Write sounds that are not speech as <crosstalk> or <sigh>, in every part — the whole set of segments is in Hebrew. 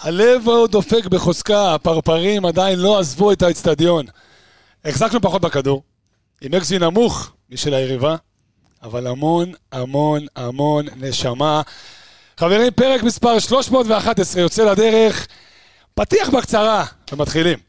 הלב עוד דופק בחוזקה, הפרפרים עדיין לא עזבו את האצטדיון. החזקנו פחות בכדור, עם אקסי נמוך משל היריבה, אבל המון, המון, המון נשמה. חברים, פרק מספר 311 יוצא לדרך. פתיח בקצרה, ומתחילים.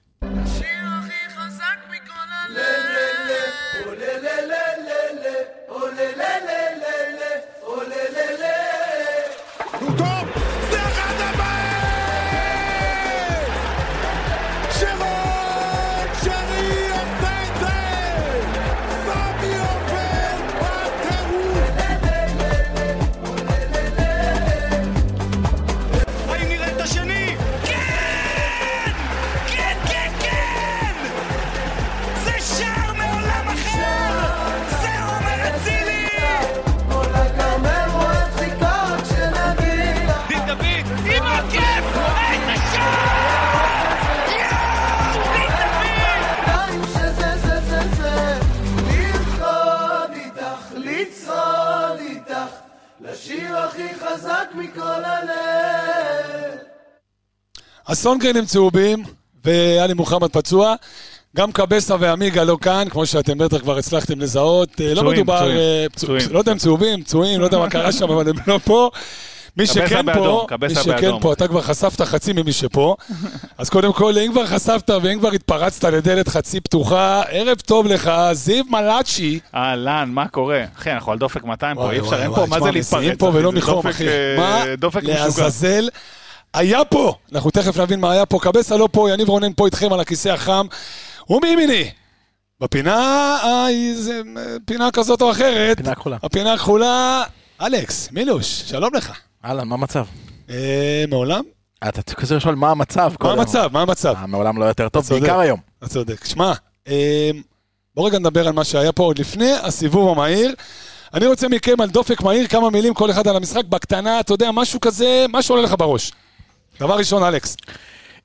הסונגרן הם צהובים, ואלי מוחמד פצוע. גם קבסה ועמיגה לא כאן, כמו שאתם בטח כבר הצלחתם לזהות. פצועים, לא מדובר, פצועים. לא יודע אם צהובים, פצועים, לא יודע מה קרה שם, אבל הם לא פה. מי שכן פה, מי שכן פה, אתה כבר חשפת חצי ממי שפה. אז קודם כל, אם כבר חשפת ואם כבר התפרצת לדלת חצי פתוחה, ערב טוב לך, זיו מלאצ'י. אהלן, מה קורה? אחי, אנחנו על דופק 200 פה, אי אפשר, אין פה, מה זה להתפרץ? פה ולא מחום, אחי. מה לעזאזל? היה פה, אנחנו תכף נבין מה היה פה, קבסה לא פה, יניב רונן פה איתכם על הכיסא החם, ומימיני, בפינה, איזה פינה כזאת או אחרת, פינה כחולה. הפינה הכחולה, אלכס, מילוש, שלום לך. אהלן, מה המצב? אה, מעולם? אתה כזה לשאול מה המצב. מה המצב? מה המצב? אה, מעולם לא יותר טוב, בעיקר היום. אתה צודק. שמע, אה, בוא רגע נדבר על מה שהיה פה עוד לפני הסיבוב המהיר. אני רוצה מכם על דופק מהיר, כמה מילים כל אחד על המשחק, בקטנה, אתה יודע, משהו כזה, משהו עולה לך בראש. דבר ראשון, אלכס.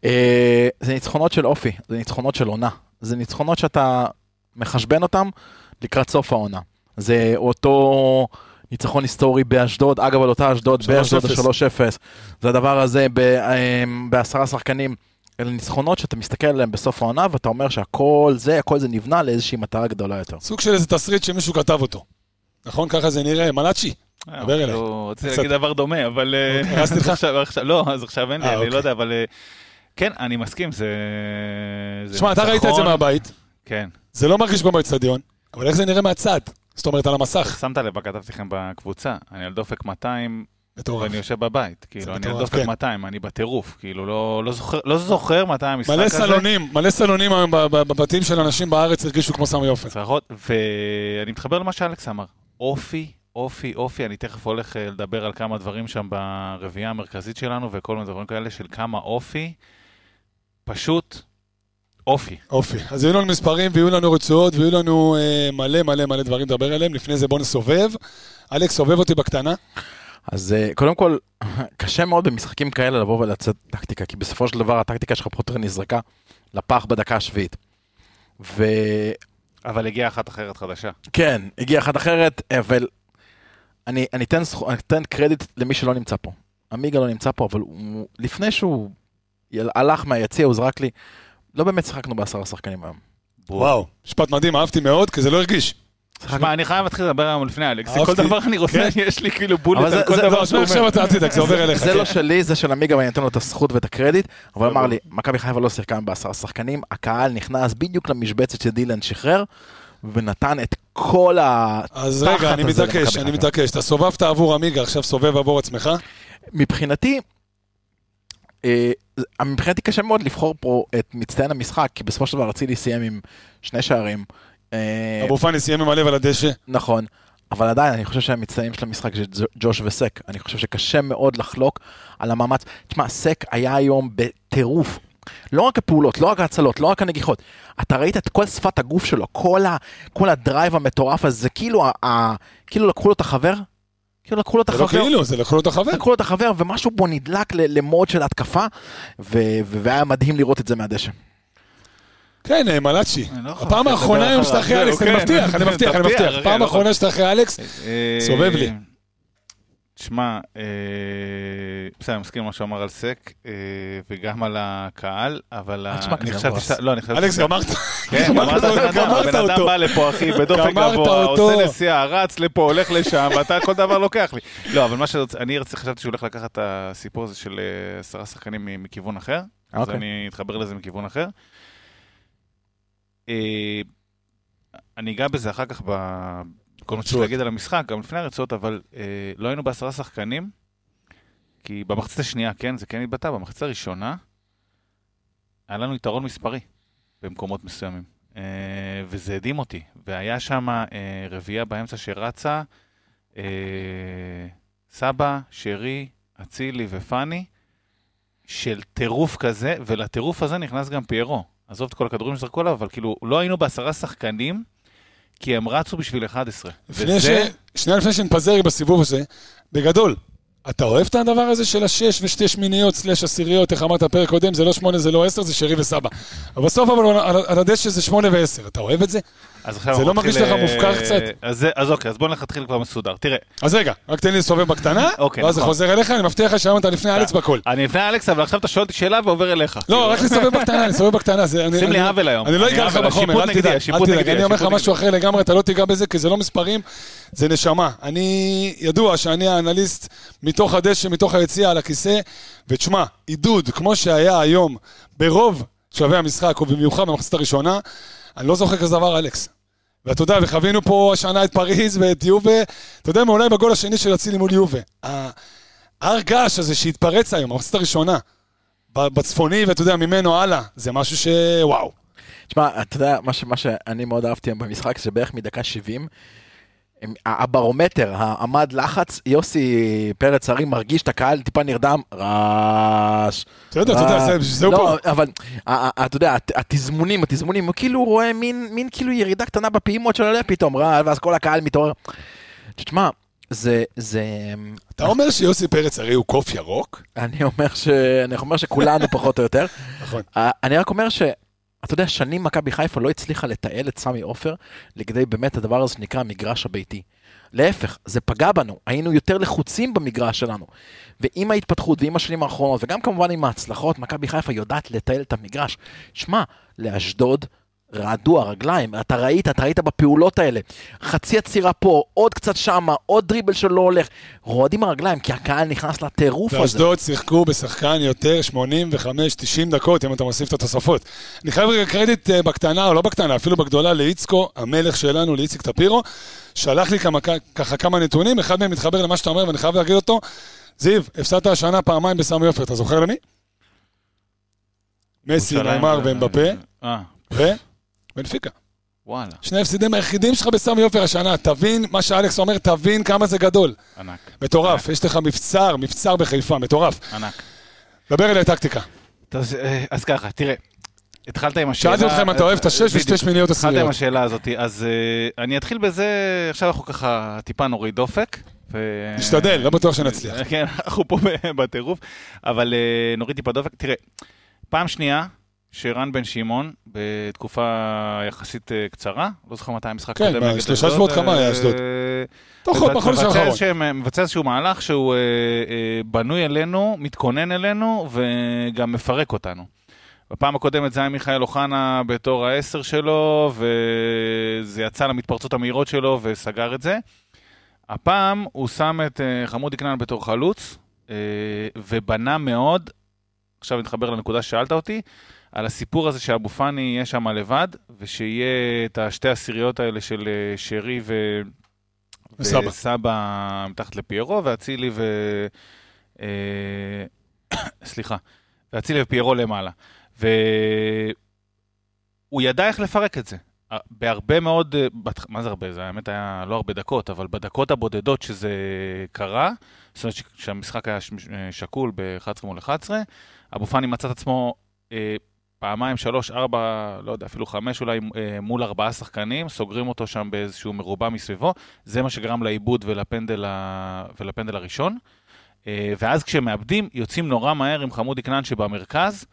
אה, זה ניצחונות של אופי, זה ניצחונות של עונה. זה ניצחונות שאתה מחשבן אותם לקראת סוף העונה. זה אותו ניצחון היסטורי באשדוד, אגב, על אותה אשדוד, באשדוד ה-3-0. זה הדבר הזה אה, בעשרה שחקנים. אלה ניצחונות שאתה מסתכל עליהם בסוף העונה, ואתה אומר שהכל זה, הכל זה נבנה לאיזושהי מטרה גדולה יותר. סוג של איזה תסריט שמישהו כתב אותו. נכון? ככה זה נראה. מלאצ'י, דבר אליי. רציתי להגיד דבר דומה, אבל... אוקיי, <laughs> הרסתי לך? לא, אז עכשיו אין לי, אני לא אוקיי. יודע, אבל... כן, אני מסכים, זה... שמע, אתה ראית את זה מהבית. כן. זה לא מרגיש במאצטדיון, אבל איך זה נראה מהצד? זאת אומרת, על המסך. שמת לב, כתבתי לכם בקבוצה, אני על דופק 200, ואני יושב בבית. כאילו, אני על דופק 200, כן. אני בטירוף. כאילו, לא, לא, לא זוכר מתי המשחק הזה. מלא סלונים, מלא סלונים בבתים של אנשים בארץ הרגישו כמו סמי אופן. ואני מתחבר למה שאלכס אמר. אופי אופי, אופי, אני תכף הולך אה, לדבר על כמה דברים שם ברביעייה המרכזית שלנו וכל מיני דברים כאלה של כמה אופי, פשוט אופי. אופי. אז יהיו לנו מספרים ויהיו לנו רצועות ויהיו לנו אה, מלא מלא מלא דברים לדבר עליהם. לפני זה בוא נסובב. אלכס, סובב אותי בקטנה. אז אה, קודם כל, <laughs> קשה מאוד במשחקים כאלה לבוא ולצאת טקטיקה, כי בסופו של דבר הטקטיקה שלך פחות נזרקה לפח בדקה השביעית. ו... אבל הגיעה אחת אחרת חדשה. כן, הגיעה אחת אחרת, אבל אני, אני, אתן, אני אתן קרדיט למי שלא נמצא פה. עמיגה לא נמצא פה, אבל הוא, לפני שהוא הלך מהיציע, הוא זרק לי, לא באמת שיחקנו בעשרה שחקנים היום. וואו, משפט מדהים, אהבתי מאוד, כי זה לא הרגיש. שמע, אני חייב להתחיל לדבר היום לפני אלכס, כל דבר אני רוצה, כן. יש לי כאילו בולט על כל דבר שהוא אומר. עכשיו אתה זה עובר אליך. זה לא שלי, זה של עמיגה ואני אתן לו את הזכות ואת הקרדיט, אבל אמר לי, מכבי חיפה לא שיחקה בעשרה שחקנים, הקהל נכנס בדיוק למשבצת שדילן שחרר. ונתן את כל התחת הזה. אז רגע, אני מתעקש, אני מתעקש. אתה סובבת עבור עמיגה, עכשיו סובב עבור עצמך? מבחינתי, אה, מבחינתי קשה מאוד לבחור פה את מצטיין המשחק, כי בסופו של דבר אצילי סיים עם שני שערים. אה, אבו פאני סיים עם הלב על הדשא. נכון. אבל עדיין, אני חושב שהמצטיינים של המשחק זה ג'וש וסק. אני חושב שקשה מאוד לחלוק על המאמץ. תשמע, סק היה היום בטירוף. לא רק הפעולות, לא רק ההצלות, לא רק הנגיחות. אתה ראית את כל שפת הגוף שלו, כל, ה, כל הדרייב המטורף הזה, כאילו, ה, כאילו לקחו לו את החבר, כאילו לקחו לו את החבר. זה לא כאילו, זה לקחו לו את החבר. לקחו לו את החבר, ומשהו בו נדלק למוד של התקפה, והיה מדהים לראות את זה מהדשא. כן, אה, מלאצ'י. לא הפעם האחרונה היום שאתה אחרי אלכס, אני מבטיח, אני מבטיח, אני מבטיח. פעם האחרונה שאתה אחרי אלכס, סובב לי. תשמע, אה, בסדר, אני מסכים עם מה שהוא אמר על סק, אה, וגם על הקהל, אבל... אני חשבתי שאתה... לא, אני חשבתי... אלכס, גמרת. כן, גמרת אותו. הבן אדם בא לפה, אחי, בדופק גבוה, עושה נסיעה, רץ לפה, הולך לשם, ואתה כל דבר לוקח לי. לא, אבל מה שאני חשבתי שהוא הולך לקחת את הסיפור הזה של אה, עשרה שחקנים מכיוון אחר, אז אוקיי. אני אתחבר לזה מכיוון אחר. אני אגע בזה אחר כך כל מה שצריך להגיד על המשחק, גם לפני הרצועות, אבל אה, לא היינו בעשרה שחקנים, כי במחצית השנייה, כן, זה כן התבטא, במחצית הראשונה, היה לנו יתרון מספרי במקומות מסוימים, אה, וזה הדהים אותי. והיה שם אה, רביעייה באמצע שרצה, אה, סבא, שרי, אצילי ופאני, של טירוף כזה, ולטירוף הזה נכנס גם פיירו. עזוב את כל הכדורים שזרקו עליו, אבל כאילו, לא היינו בעשרה שחקנים כי הם רצו בשביל 11. וזה... ש... שנייה לפני שנפזר בסיבוב הזה, בגדול, אתה אוהב את הדבר הזה של השש ושתי שמיניות סלש עשיריות, איך אמרת פרק קודם, זה לא שמונה, זה לא עשר, זה שרי וסבא. אבל בסוף אבל על הדשא זה שמונה ועשר, אתה אוהב את זה? אז עכשיו זה לא מרגיש לך מופקר קצת? אז, אז אוקיי, אז בוא נתחיל כבר מסודר. תראה. אז רגע, רק תן לי לסובב בקטנה, <laughs> אוקיי, ואז זה נכון. חוזר אליך, אני מבטיח לך שהיום אתה לפני אלכס בכל. אני לפני אלכס, אבל עכשיו אתה שואל אותי שאלה ועובר אליך. לא, רק לסובב בקטנה, אני סובב בקטנה. שים לי עוול היום. אני לא אגע לך בחומר, אל תדאג, אל תדאג, אני אומר לך משהו אחר לגמרי, אתה לא תיגע בזה, כי זה לא מספרים, זה נשמה. אני, ידוע שאני האנליסט מתוך הדשא, מתוך היציאה על הכיסא, ותשמע, עידוד, כמו שהיה היום, ברוב שלבי המשחק, ובמיוחד במחצית הראשונה, אני לא זוכר כזה דבר, אלכס. ואתה יודע, וחווינו פה השנה את פריז ואת יובה, אתה יודע, אולי בגול השני של אצילי מול יובה. ההר געש הזה שהתפרץ היום, המחצית הראשונה, בצפוני, ואתה יודע, ממנו הלאה, זה משהו ש... וואו. תשמע, אתה יודע, מה, ש, מה שאני מאוד אהבתי היום במשחק, זה בערך מדקה 70, הברומטר, העמד לחץ, יוסי פרץ הרים מרגיש את הקהל טיפה נרדם, רעש. אתה יודע, אתה יודע, זהו לא, פה. אבל אתה יודע, התזמונים, התזמונים, הוא כאילו רואה מין כאילו ירידה קטנה בפעימות של הלב פתאום, רעש, ואז כל הקהל מתעורר. תשמע, זה, זה... אתה אומר שיוסי פרץ הרי הוא קוף ירוק? אני אומר ש... אני אומר שכולנו פחות או יותר. נכון. אני רק אומר ש... אתה יודע, שנים מכבי חיפה לא הצליחה לתעל את סמי עופר לכדי באמת הדבר הזה שנקרא המגרש הביתי. להפך, זה פגע בנו, היינו יותר לחוצים במגרש שלנו. ועם ההתפתחות ועם השנים האחרונות, וגם כמובן עם ההצלחות, מכבי חיפה יודעת לתעל את המגרש. שמע, לאשדוד רעדו הרגליים, אתה ראית, אתה ראית בפעולות האלה. חצי עצירה פה, עוד קצת שמה, עוד דריבל שלא הולך. רועדים הרגליים, כי הקהל נכנס לטירוף הזה. ואשדוד שיחקו בשחקן יותר 85-90 דקות, אם אתה מוסיף את התוספות. אני חייב רגע קרדיט אה, בקטנה, או לא בקטנה, אפילו בגדולה, לאיצקו, המלך שלנו, לאיציק טפירו. שלח לי כמה, ככה כמה נתונים, אחד מהם מתחבר למה שאתה אומר, ואני חייב להגיד אותו. זיו, הפסדת השנה פעמיים בסמי עופר, אתה זוכר למי? מסי, נאמר ואמבפה. אה. בנפיקה. וואלה. שני ההפסידים היחידים שלך בסמי עופר השנה, תבין מה שאלכס אומר, תבין כמה זה גדול. ענק. מטורף, יש לך מבצר, מבצר בחיפה, מטורף. ענק. דבר אליי טקטיקה. אז, אה, אז ככה, תראה, התחלת עם השאלה... שאלתי אותך אם אתה אוהב את השש ושתי שמיניות עשיריות. התחלת עם השאלה הזאת, אז uh, אני אתחיל בזה, עכשיו אנחנו ככה טיפה נוריד דופק. ו... נשתדל, לא בטוח שנצליח. כן, אנחנו פה בטירוף, אבל uh, נוריד טיפה דופק. תראה, פעם שנייה, שרן בן שמעון, בתקופה יחסית אה, קצרה, לא זוכר מתי המשחק קודם. כן, שלושה שבועות כמה היה אשדוד. אה, תוך בחודש האחרון. מבצע איזשהו מהלך שהוא אה, בנוי אלינו, מתכונן אלינו, וגם מפרק אותנו. בפעם הקודמת זה היה מיכאל אוחנה בתור העשר שלו, וזה יצא למתפרצות המהירות שלו וסגר את זה. הפעם הוא שם את חמודי כנען בתור חלוץ, ובנה מאוד, עכשיו נתחבר לנקודה ששאלת אותי, על הסיפור הזה שאבו פאני יהיה שם לבד, ושיהיה את השתי עשיריות האלה של אה, שרי ו... וסבא. וסבא מתחת לפיירו, ואצילי ו... אה... <coughs> סליחה, ואצילי ופיירו למעלה. והוא ידע איך לפרק את זה. אה, בהרבה מאוד, אה, מה זה הרבה? זה האמת היה לא הרבה דקות, אבל בדקות הבודדות שזה קרה, זאת אומרת שהמשחק היה שקול ב-11 מול 11, אבו פאני מצא את עצמו פעמיים, שלוש, ארבע, לא יודע, אפילו חמש אולי, אה, מול ארבעה שחקנים, סוגרים אותו שם באיזשהו מרובע מסביבו, זה מה שגרם לעיבוד ולפנדל, ה... ולפנדל הראשון. אה, ואז כשהם מאבדים, יוצאים נורא מהר עם חמודי כנען שבמרכז,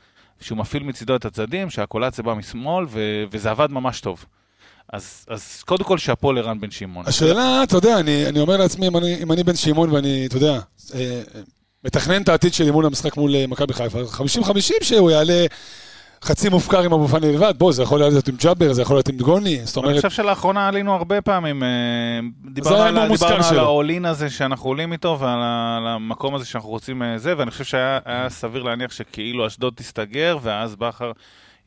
שהוא מפעיל מצידו את הצדדים, שהקולציה בא משמאל, ו... וזה עבד ממש טוב. אז, אז קודם כל שאפו לרן בן שמעון. השאלה, אתה יודע, אני, אני אומר לעצמי, אם אני, אם אני בן שמעון ואני, אתה יודע, אה, מתכנן את העתיד שלי מול המשחק מול מכבי חיפה, 50-50 שהוא יעלה חצי מופקר עם אבו פאני לבד, בוא, זה יכול להיות עם ג'אבר, זה יכול להיות עם דגוני, זאת אומרת... אני חושב שלאחרונה עלינו הרבה פעמים, אה, דיברנו על, האולין הזה שאנחנו עולים איתו ועל המקום הזה שאנחנו רוצים זה, ואני חושב שהיה סביר להניח שכאילו אשדוד תסתגר, ואז בכר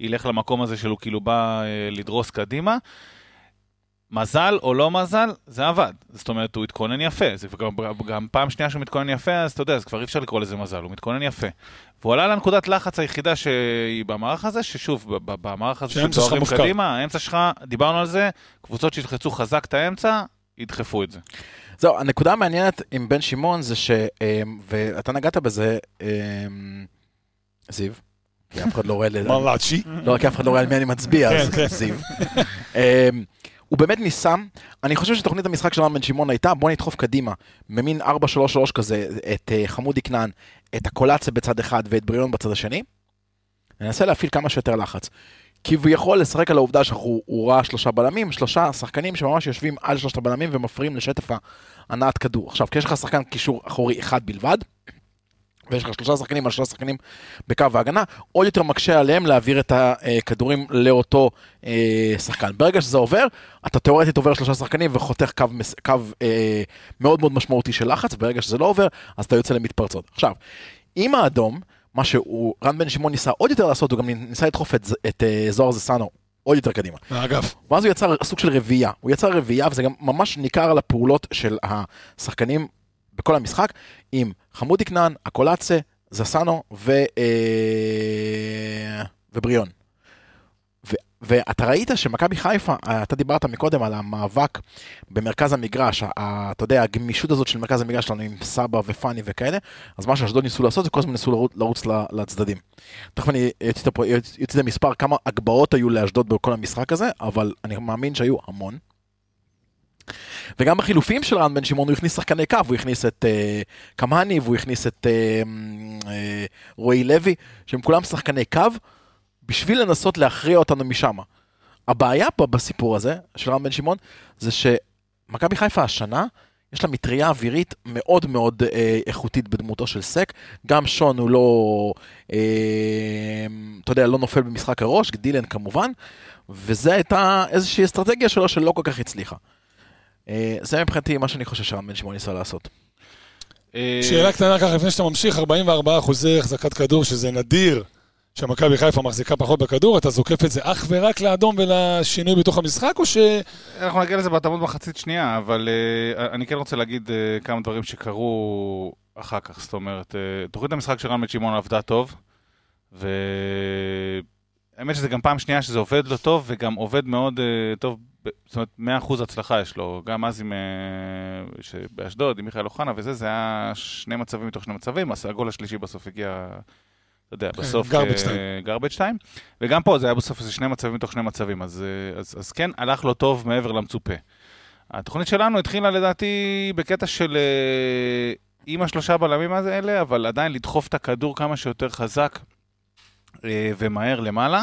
ילך למקום הזה שלו כאילו בא לדרוס קדימה. מזל או לא מזל, זה עבד. זאת אומרת, הוא התכונן יפה. זה גם, גם פעם שנייה שהוא מתכונן יפה, אז אתה יודע, אז כבר אי אפשר לקרוא לזה מזל, הוא מתכונן יפה. והוא עלה לנקודת לחץ היחידה שהיא במערך הזה, ששוב, במערך הזה שדוהרים קדימה, האמצע שלך, דיברנו על זה, קבוצות שילחצו חזק את האמצע, ידחפו את זה. זהו, הנקודה המעניינת עם בן שמעון זה ש... אמ, ואתה נגעת בזה, אמ, זיו. כי אף אחד לא רואה... <laughs> מרלצ'י. לא, כי אף אחד לא רואה על מי אני מצביע, אז כן, כן. זיו. <laughs> הוא באמת ניסה, אני חושב שתוכנית המשחק של רם בן שמעון הייתה, בוא נדחוף קדימה, במין 4-3-3 כזה, את uh, חמודי כנען, את הקולציה בצד אחד ואת בריאון בצד השני, ננסה להפעיל כמה שיותר לחץ. כביכול לשחק על העובדה שהוא ראה שלושה בלמים, שלושה שחקנים שממש יושבים על שלושת הבלמים ומפריעים לשטף הנעת כדור. עכשיו, כי יש לך שחקן קישור אחורי אחד בלבד, ויש לך שלושה שחקנים על שלושה שחקנים בקו ההגנה, עוד יותר מקשה עליהם להעביר את הכדורים לאותו אה, שחקן. ברגע שזה עובר, אתה תאורטית עובר שלושה שחקנים וחותך קו, קו אה, מאוד מאוד משמעותי של לחץ, וברגע שזה לא עובר, אז אתה יוצא למתפרצות. עכשיו, עם האדום, מה שהוא, רן בן שמעון ניסה עוד יותר לעשות, הוא גם ניסה לדחוף את, את uh, זוהר זסנו עוד יותר קדימה. אגב. ואז הוא יצר סוג של רביעייה. הוא יצר רביעייה, וזה גם ממש ניכר על הפעולות של השחקנים בכל המשחק, עם חמודי כנען, אקולצה, זסנו ו... אה, ובריאון. ו... ואתה ראית שמכבי חיפה, אתה דיברת מקודם על המאבק במרכז המגרש, אתה יודע, הגמישות הזאת של מרכז המגרש שלנו עם סבא ופאני וכאלה, אז מה שאשדוד ניסו לעשות זה כל הזמן ניסו לרוץ, לרוץ לצדדים. תכף אני יוצא למספר כמה הגבהות היו לאשדוד בכל המשחק הזה, אבל אני מאמין שהיו המון. וגם בחילופים של רן בן שמעון הוא הכניס שחקני קו, הוא הכניס את uh, קמאני והוא הכניס את uh, uh, רועי לוי, שהם כולם שחקני קו, בשביל לנסות להכריע אותנו משם. הבעיה פה בסיפור הזה של רן בן שמעון, זה שמכבי חיפה השנה, יש לה מטריה אווירית מאוד מאוד אה, איכותית בדמותו של סק. גם שון הוא לא, אה, אתה יודע, לא נופל במשחק הראש, דילן כמובן, וזה הייתה איזושהי אסטרטגיה שלו שלא כל כך הצליחה. אה, זה מבחינתי מה שאני חושב שרן בן שמעון ניסה לעשות. אה, שאלה קטנה ככה, לפני שאתה ממשיך, 44 אחוזי החזקת כדור, שזה נדיר שמכבי חיפה מחזיקה פחות בכדור, אתה זוקף את זה אך ורק לאדום ולשינוי בתוך המשחק, או ש... אנחנו נגיע לזה בהתאמות מחצית שנייה, אבל uh, אני כן רוצה להגיד uh, כמה דברים שקרו אחר כך. זאת אומרת, uh, תוכנית המשחק של רן בן שמעון עבדה טוב, והאמת שזה גם פעם שנייה שזה עובד לא טוב, וגם עובד מאוד uh, טוב זאת אומרת, 100% הצלחה יש לו. גם אז עם... אה, באשדוד, עם מיכאל אוחנה וזה, זה היה שני מצבים מתוך שני מצבים, אז הגול השלישי בסוף הגיע, אתה יודע, כן, בסוף... גרבג' 2. וגם פה זה היה בסוף איזה שני מצבים מתוך שני מצבים, אז, אה, אז, אז כן, הלך לו טוב מעבר למצופה. התוכנית שלנו התחילה לדעתי בקטע של עם השלושה בלמים האלה, אבל עדיין לדחוף את הכדור כמה שיותר חזק ומהר למעלה.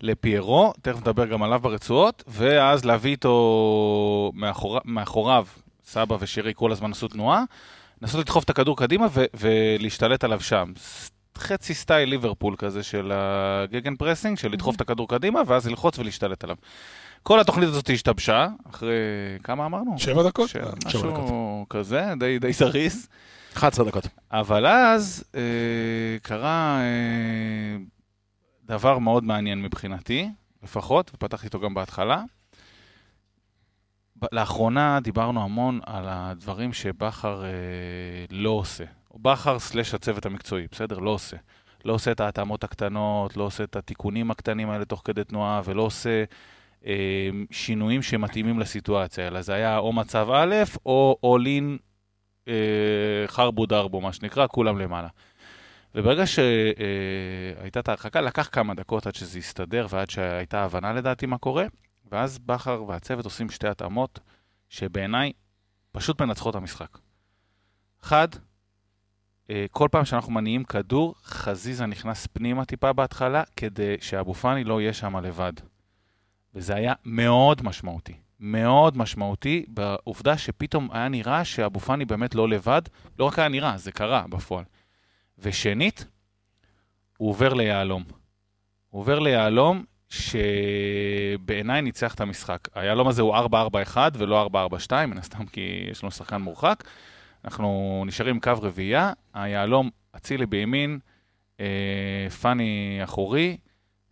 לפיירו, תכף נדבר גם עליו ברצועות, ואז להביא איתו מאחור, מאחוריו, סבא ושירי כל הזמן עשו תנועה, לנסות לדחוף את הכדור קדימה ו- ולהשתלט עליו שם. חצי style ליברפול כזה של ה gegenpressing, של לדחוף את הכדור קדימה, ואז ללחוץ ולהשתלט עליו. כל התוכנית הזאת השתבשה, אחרי כמה אמרנו? שבע דקות. ש... משהו דקות. כזה, די, די זריז. 11 דקות. אבל אז אה, קרה... אה, דבר מאוד מעניין מבחינתי, לפחות, ופתחתי איתו גם בהתחלה. לאחרונה דיברנו המון על הדברים שבכר אה, לא עושה. בכר סלש הצוות המקצועי, בסדר? לא עושה. לא עושה את ההתאמות הקטנות, לא עושה את התיקונים הקטנים האלה תוך כדי תנועה, ולא עושה אה, שינויים שמתאימים לסיטואציה, אלא זה היה או מצב א', או in אה, חרבו דרבו, מה שנקרא, כולם למעלה. וברגע שהייתה את ההרחקה, לקח כמה דקות עד שזה הסתדר ועד שהייתה הבנה לדעתי מה קורה, ואז בכר והצוות עושים שתי התאמות שבעיניי פשוט מנצחות את המשחק. אחד, אה, כל פעם שאנחנו מניעים כדור, חזיזה נכנס פנימה טיפה בהתחלה, כדי שאבו פאני לא יהיה שם לבד. וזה היה מאוד משמעותי. מאוד משמעותי בעובדה שפתאום היה נראה שאבו פאני באמת לא לבד. לא רק היה נראה, זה קרה בפועל. ושנית, הוא עובר ליהלום. הוא עובר ליהלום שבעיניי ניצח את המשחק. היהלום הזה הוא 4-4-1 ולא 4-4-2, מן הסתם כי יש לנו שחקן מורחק. אנחנו נשארים עם קו רביעייה, היהלום אצילי בימין, אה, פאני אחורי,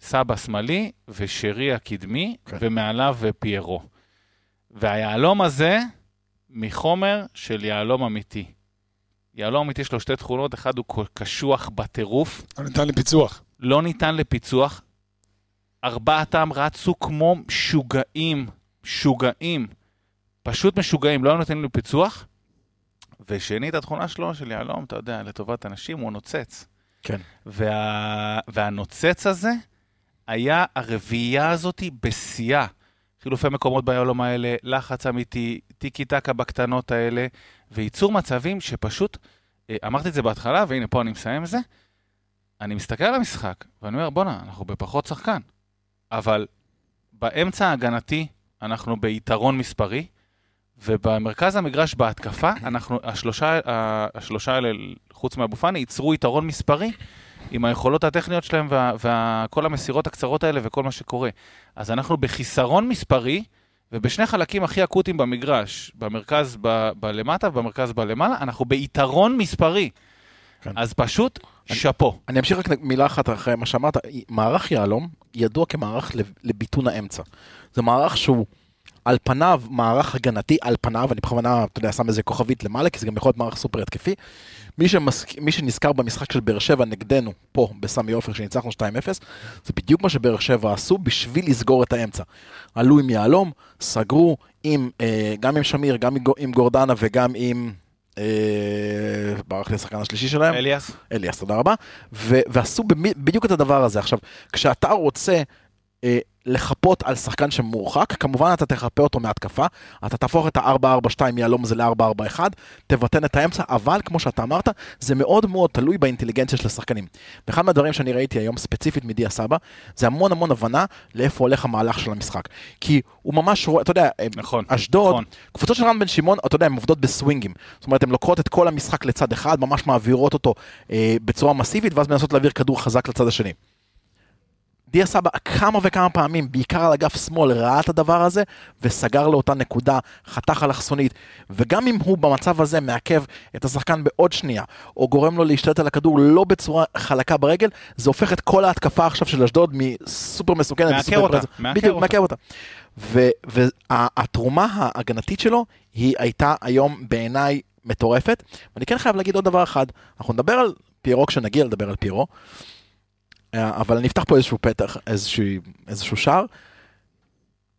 סבא שמאלי ושרי הקדמי, כן. ומעליו פיירו. והיהלום הזה מחומר של יהלום אמיתי. יהלום אמיתי יש לו שתי תכונות, אחד הוא קשוח בטירוף. לא ניתן לפיצוח. לא ניתן לפיצוח. ארבעתם רצו כמו משוגעים, משוגעים. פשוט משוגעים, לא היו נותנים לפיצוח. ושנית, התכונה שלו, של יהלום, אתה יודע, לטובת אנשים, הוא נוצץ. כן. וה... והנוצץ הזה היה הרביעייה הזאת בשיאה. חילופי מקומות ביהלום האלה, לחץ אמיתי, טיקי טקה בקטנות האלה, וייצור מצבים שפשוט, אה, אמרתי את זה בהתחלה, והנה פה אני מסיים את זה, אני מסתכל על המשחק, ואני אומר, בואנה, אנחנו בפחות שחקן. אבל באמצע ההגנתי אנחנו ביתרון מספרי, ובמרכז המגרש בהתקפה, אנחנו, השלושה, השלושה האלה, חוץ מאבו פאני, ייצרו יתרון מספרי עם היכולות הטכניות שלהם וכל המסירות הקצרות האלה וכל מה שקורה. אז אנחנו בחיסרון מספרי, ובשני חלקים הכי אקוטיים במגרש, במרכז ב- בלמטה ובמרכז בלמעלה, אנחנו ביתרון מספרי. כן. אז פשוט, שאפו. אני אמשיך רק מילה אחת אחרי מה שאמרת. מערך יהלום ידוע כמערך לביטון האמצע. זה מערך שהוא... על פניו מערך הגנתי, על פניו, אני בכוונה, אתה יודע, שם איזה כוכבית למעלה, כי זה גם יכול להיות מערך סופר התקפי. מי, שמסק... מי שנזכר במשחק של באר שבע נגדנו, פה, בסמי עופר, שניצחנו 2-0, זה בדיוק מה שבאר שבע עשו בשביל לסגור את האמצע. עלו עם יהלום, סגרו עם, אה, גם עם שמיר, גם עם גורדנה וגם עם... אה, ברח לי השחקן השלישי שלהם. אליאס. אליאס, תודה רבה. ועשו בדיוק את הדבר הזה. עכשיו, כשאתה רוצה אה, לחפות על שחקן שמורחק, כמובן אתה תחפה אותו מהתקפה, אתה תהפוך את ה-4-4-2 יהלום הזה ל-4-4-1, תבטן את האמצע, אבל כמו שאתה אמרת, זה מאוד מאוד תלוי באינטליגנציה של השחקנים. ואחד מהדברים שאני ראיתי היום ספציפית מדיה סבא, זה המון המון הבנה לאיפה הולך המהלך של המשחק. כי הוא ממש רואה, אתה יודע, נכון, אשדוד, נכון. קבוצות של רן בן שמעון, אתה יודע, הן עובדות בסווינגים. זאת אומרת, הן לוקחות את כל המשחק לצד אחד, ממש מעבירות אותו אה, בצורה מסיבית, ואז מנסות להעביר כדור חזק לצד השני. דיה סבא כמה וכמה פעמים, בעיקר על אגף שמאל, ראה את הדבר הזה וסגר לאותה נקודה, חתך אלכסונית. וגם אם הוא במצב הזה מעכב את השחקן בעוד שנייה, או גורם לו להשתלט על הכדור לא בצורה חלקה ברגל, זה הופך את כל ההתקפה עכשיו של אשדוד מסופר מסוכנת. מעכב אותה, מעכב אותה. מעכב אותה. והתרומה ההגנתית שלו היא הייתה היום בעיניי מטורפת. ואני כן חייב להגיד עוד דבר אחד, אנחנו נדבר על פירו כשנגיע לדבר על פירו. אה, אבל אני אפתח פה איזשהו פתח, איזשהו, איזשהו שער.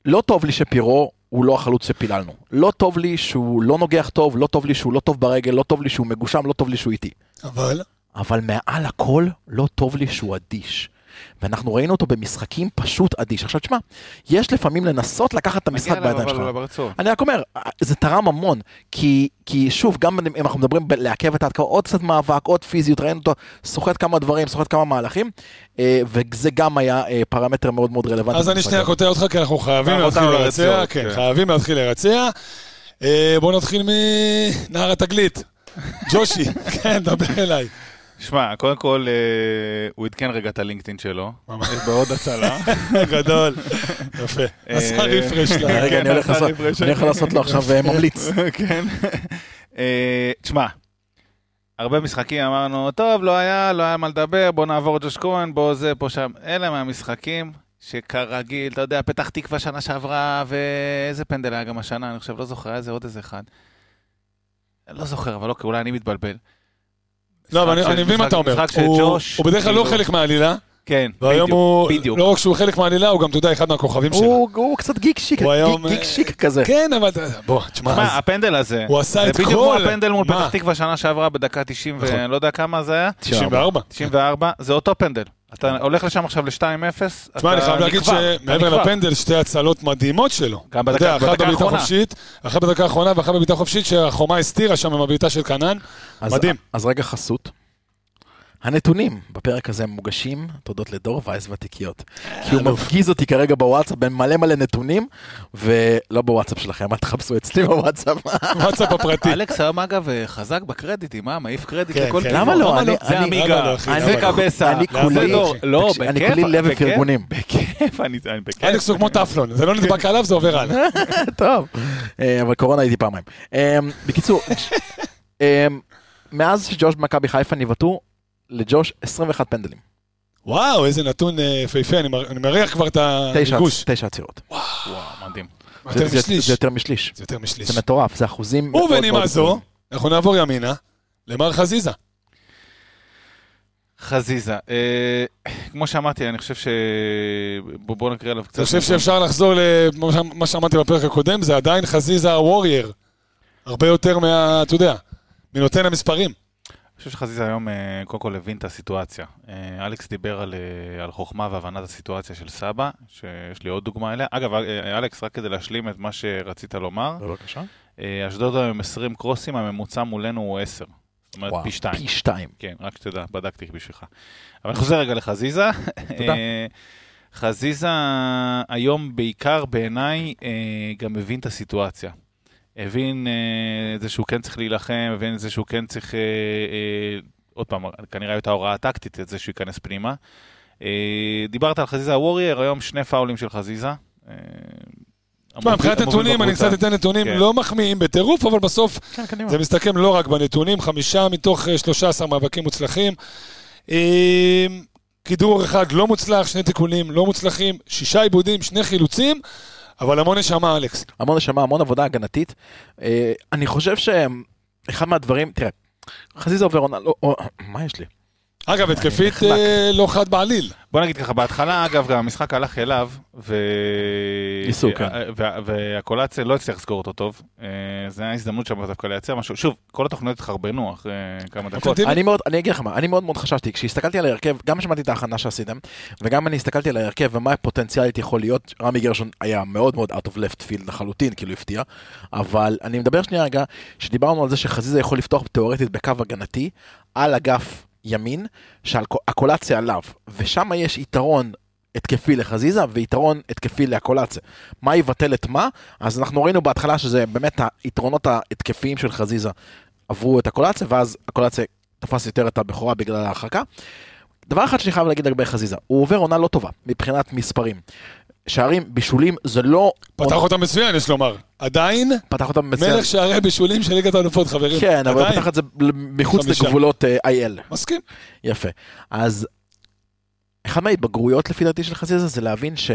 לא טוב לי שפירו הוא לא החלוץ שפיללנו. לא טוב לי שהוא לא נוגח טוב, לא טוב לי שהוא לא טוב ברגל, לא טוב לי שהוא מגושם, לא טוב לי שהוא איטי. אבל? אבל מעל הכל, לא טוב לי שהוא אדיש. ואנחנו ראינו אותו במשחקים פשוט אדיש. עכשיו תשמע, יש לפעמים לנסות לקחת את המשחק בידיים שלך. אני רק אומר, זה תרם המון, כי, כי שוב, גם אם אנחנו מדברים לעכב את ההתקפה, עוד קצת מאבק, עוד פיזיות, ראינו אותו סוחט כמה דברים, סוחט כמה מהלכים, אה, וזה גם היה אה, פרמטר מאוד מאוד רלוונטי. אז אני שנייה קוטע אותך, כי אנחנו חייבים להתחיל לרצע, כן, כן, חייבים להתחיל לרצע. אה, בואו נתחיל מנהר התגלית. ג'ושי, <laughs> כן, דבר אליי. שמע, קודם כל, אה, הוא עדכן רגע את הלינקדאין שלו. ממש. <laughs> בעוד הצלה. <laughs> גדול. יפה. אה, עשה רפרש. רגע, אני הולך לעשות לו עכשיו אה, ממליץ. <laughs> כן. תשמע, הרבה משחקים אמרנו, טוב, לא היה, לא היה מה לדבר, בוא נעבור ג'וש כהן, בוא זה, פה שם. אלה מהמשחקים שכרגיל, אתה יודע, פתח תקווה שנה שעברה, ואיזה פנדל היה גם השנה, אני חושב, לא זוכר, היה איזה עוד איזה אחד. לא זוכר, אבל אוקיי, אולי אני מתבלבל. לא, אבל אני מבין מה אתה אומר. הוא בדרך כלל לא חלק מהעלילה. כן, והיום הוא, בדיוק. לא רק שהוא חלק מהעלילה, הוא גם, אתה יודע, אחד מהכוכבים שלו. הוא קצת גיק שיק, גיק שיק כזה. כן, אבל בוא, תשמע. תשמע, הפנדל הזה, הוא עשה את כל... זה בדיוק כמו הפנדל מול פתח תקווה שנה שעברה בדקה 90 ואני נכון. לא יודע כמה זה היה. 94. 94, זה אותו פנדל. אתה הולך לשם עכשיו ל-2-0, תשמע, אני חייב להגיד שמעבר לפנדל, שתי הצלות מדהימות שלו. גם בדקה האחרונה. אחת בדקה האחרונה ואחת בבעיטה חופשית, שהחומה הסתירה שם עם הבעיטה של קנן. מדהים. אז רגע חסות. הנתונים בפרק הזה מוגשים תודות לדור וייס ותיקיות. כי הוא מפגיז אותי כרגע בוואטסאפ בין מלא מלא נתונים, ולא בוואטסאפ שלכם, אל תחפשו אצלי בוואטסאפ. וואטסאפ הפרטי. אלכס היום אגב חזק בקרדיטים, אה? מעיף קרדיט כן, לכל כן. כיוון. למה לא? אני- זה עמיגה, לא? זה לא? קבסה, אני זה כולי- דור. לא, תקשיב, אני בכיף, כולי לב בכיף, ופרגונים. בכיף, אני אני בכיף. אלכס הוא כמו טפלון, זה לא נדבק עליו, זה עובר הלאה. <laughs> טוב, אה, אבל קורונה הייתי פעמיים. אה, בקיצור, <laughs> אה, מאז שג'וש במכבי חיפה ניבטו, לג'וש 21 פנדלים. וואו, איזה נתון אה, יפהפה, אני מר- אני מריח כבר את הריגוש. תשע עצירות. וואו, מדהים. זה- יותר משליש. זה יותר משליש. זה יותר משליש. זה מטורף, זה אחוזים מאוד מאוד ובנימה זו. אנחנו נעבור ימינה, למר חזיזה. חזיזה, אה, כמו שאמרתי, אני חושב ש... בוא בוא נקריא עליו קצת. אני חושב שאפשר לחזור למה שאמרתי בפרק הקודם, זה עדיין חזיזה הוורייר. הרבה יותר מה... אתה יודע, מנותן המספרים. חושב שחזיזה היום אה, קודם כל הבין את הסיטואציה. אה, אלכס דיבר על, אה, על חוכמה והבנת הסיטואציה של סבא, שיש לי עוד דוגמה אליה. אגב, אלכס, רק כדי להשלים את מה שרצית לומר, בבקשה. אשדוד היום עם 20 קרוסים, הממוצע מולנו הוא 10. זאת אומרת, וואו, פי 2. פי שתיים. כן, רק שתדע, בדקתי בשבילך. אבל אני חוזר רגע לחזיזה. תודה. חזיזה היום בעיקר בעיניי גם מבין את הסיטואציה. הבין אה, את זה שהוא כן צריך להילחם, הבין את זה שהוא כן צריך, אה, אה, עוד פעם, כנראה הייתה הוראה טקטית את זה שהוא ייכנס פנימה. אה, דיברת על חזיזה הוורייר, היום שני פאולים של חזיזה. אה, תשמע, מבחינת נתונים, אני. קצת אתן נתונים כן. לא מחמיאים בטירוף, אבל בסוף כן. זה מסתכם לא רק בנתונים, חמישה מתוך אה, 13 מאבקים מוצלחים. אה, כידור אחד לא מוצלח, שני תיקונים לא מוצלחים, שישה עיבודים, שני חילוצים, אבל המון נשמה, אלכס. המון נשמה, המון עבודה הגנתית. אה, אני חושב שאחד מהדברים, תראה, חזיזה עובר עונה, לא, או- מה יש לי? אגב, התקפית. <laughs> אה, לא חד בעליל. בוא נגיד ככה, בהתחלה, אגב, גם המשחק הלך אליו, ו... ניסו, כן. וה- והקולציה לא הצליח לסגור אותו טוב. אה, זה היה הזדמנות שם דווקא לייצר משהו. שוב, כל התוכניות התחרבנו אחרי כמה דקות. אני מאוד, אני אגיד לך מה, אני מאוד מאוד חששתי, כשהסתכלתי על ההרכב, גם שמעתי את ההכנה שעשיתם, וגם אני הסתכלתי על ההרכב ומה הפוטנציאלית יכול להיות, רמי גרשון היה מאוד מאוד out of left field לחלוטין, כאילו הפתיע, אבל אני מדבר שנייה רגע, שדיברנו על זה שחזיזה יכול לפתוח תאורטית בקו הגנתי, על אגף ימין, שהקולציה עליו, ושם יש יתרון התקפי לחזיזה ויתרון התקפי להקולציה. מה יבטל את מה? אז אנחנו ראינו בהתחלה שזה באמת היתרונות ההתקפיים של חזיזה עברו את הקולציה, ואז הקולציה תפס יותר את הבכורה בגלל ההרחקה. דבר אחד שאני חייב להגיד לגבי חזיזה, הוא עובר עונה לא טובה מבחינת מספרים. שערים, בישולים, זה לא... פתח אותה מצוין, יש לומר. עדיין, פתח אותם מצוין. מלך שערי בישולים של ליגת האלופות, חברים. כן, אבל הוא עדיין. פתח את זה מחוץ חמישה. לגבולות אה, IL. מסכים. יפה. אז אחד מההתבגרויות לפי דעתי של חזיזה זה להבין ש...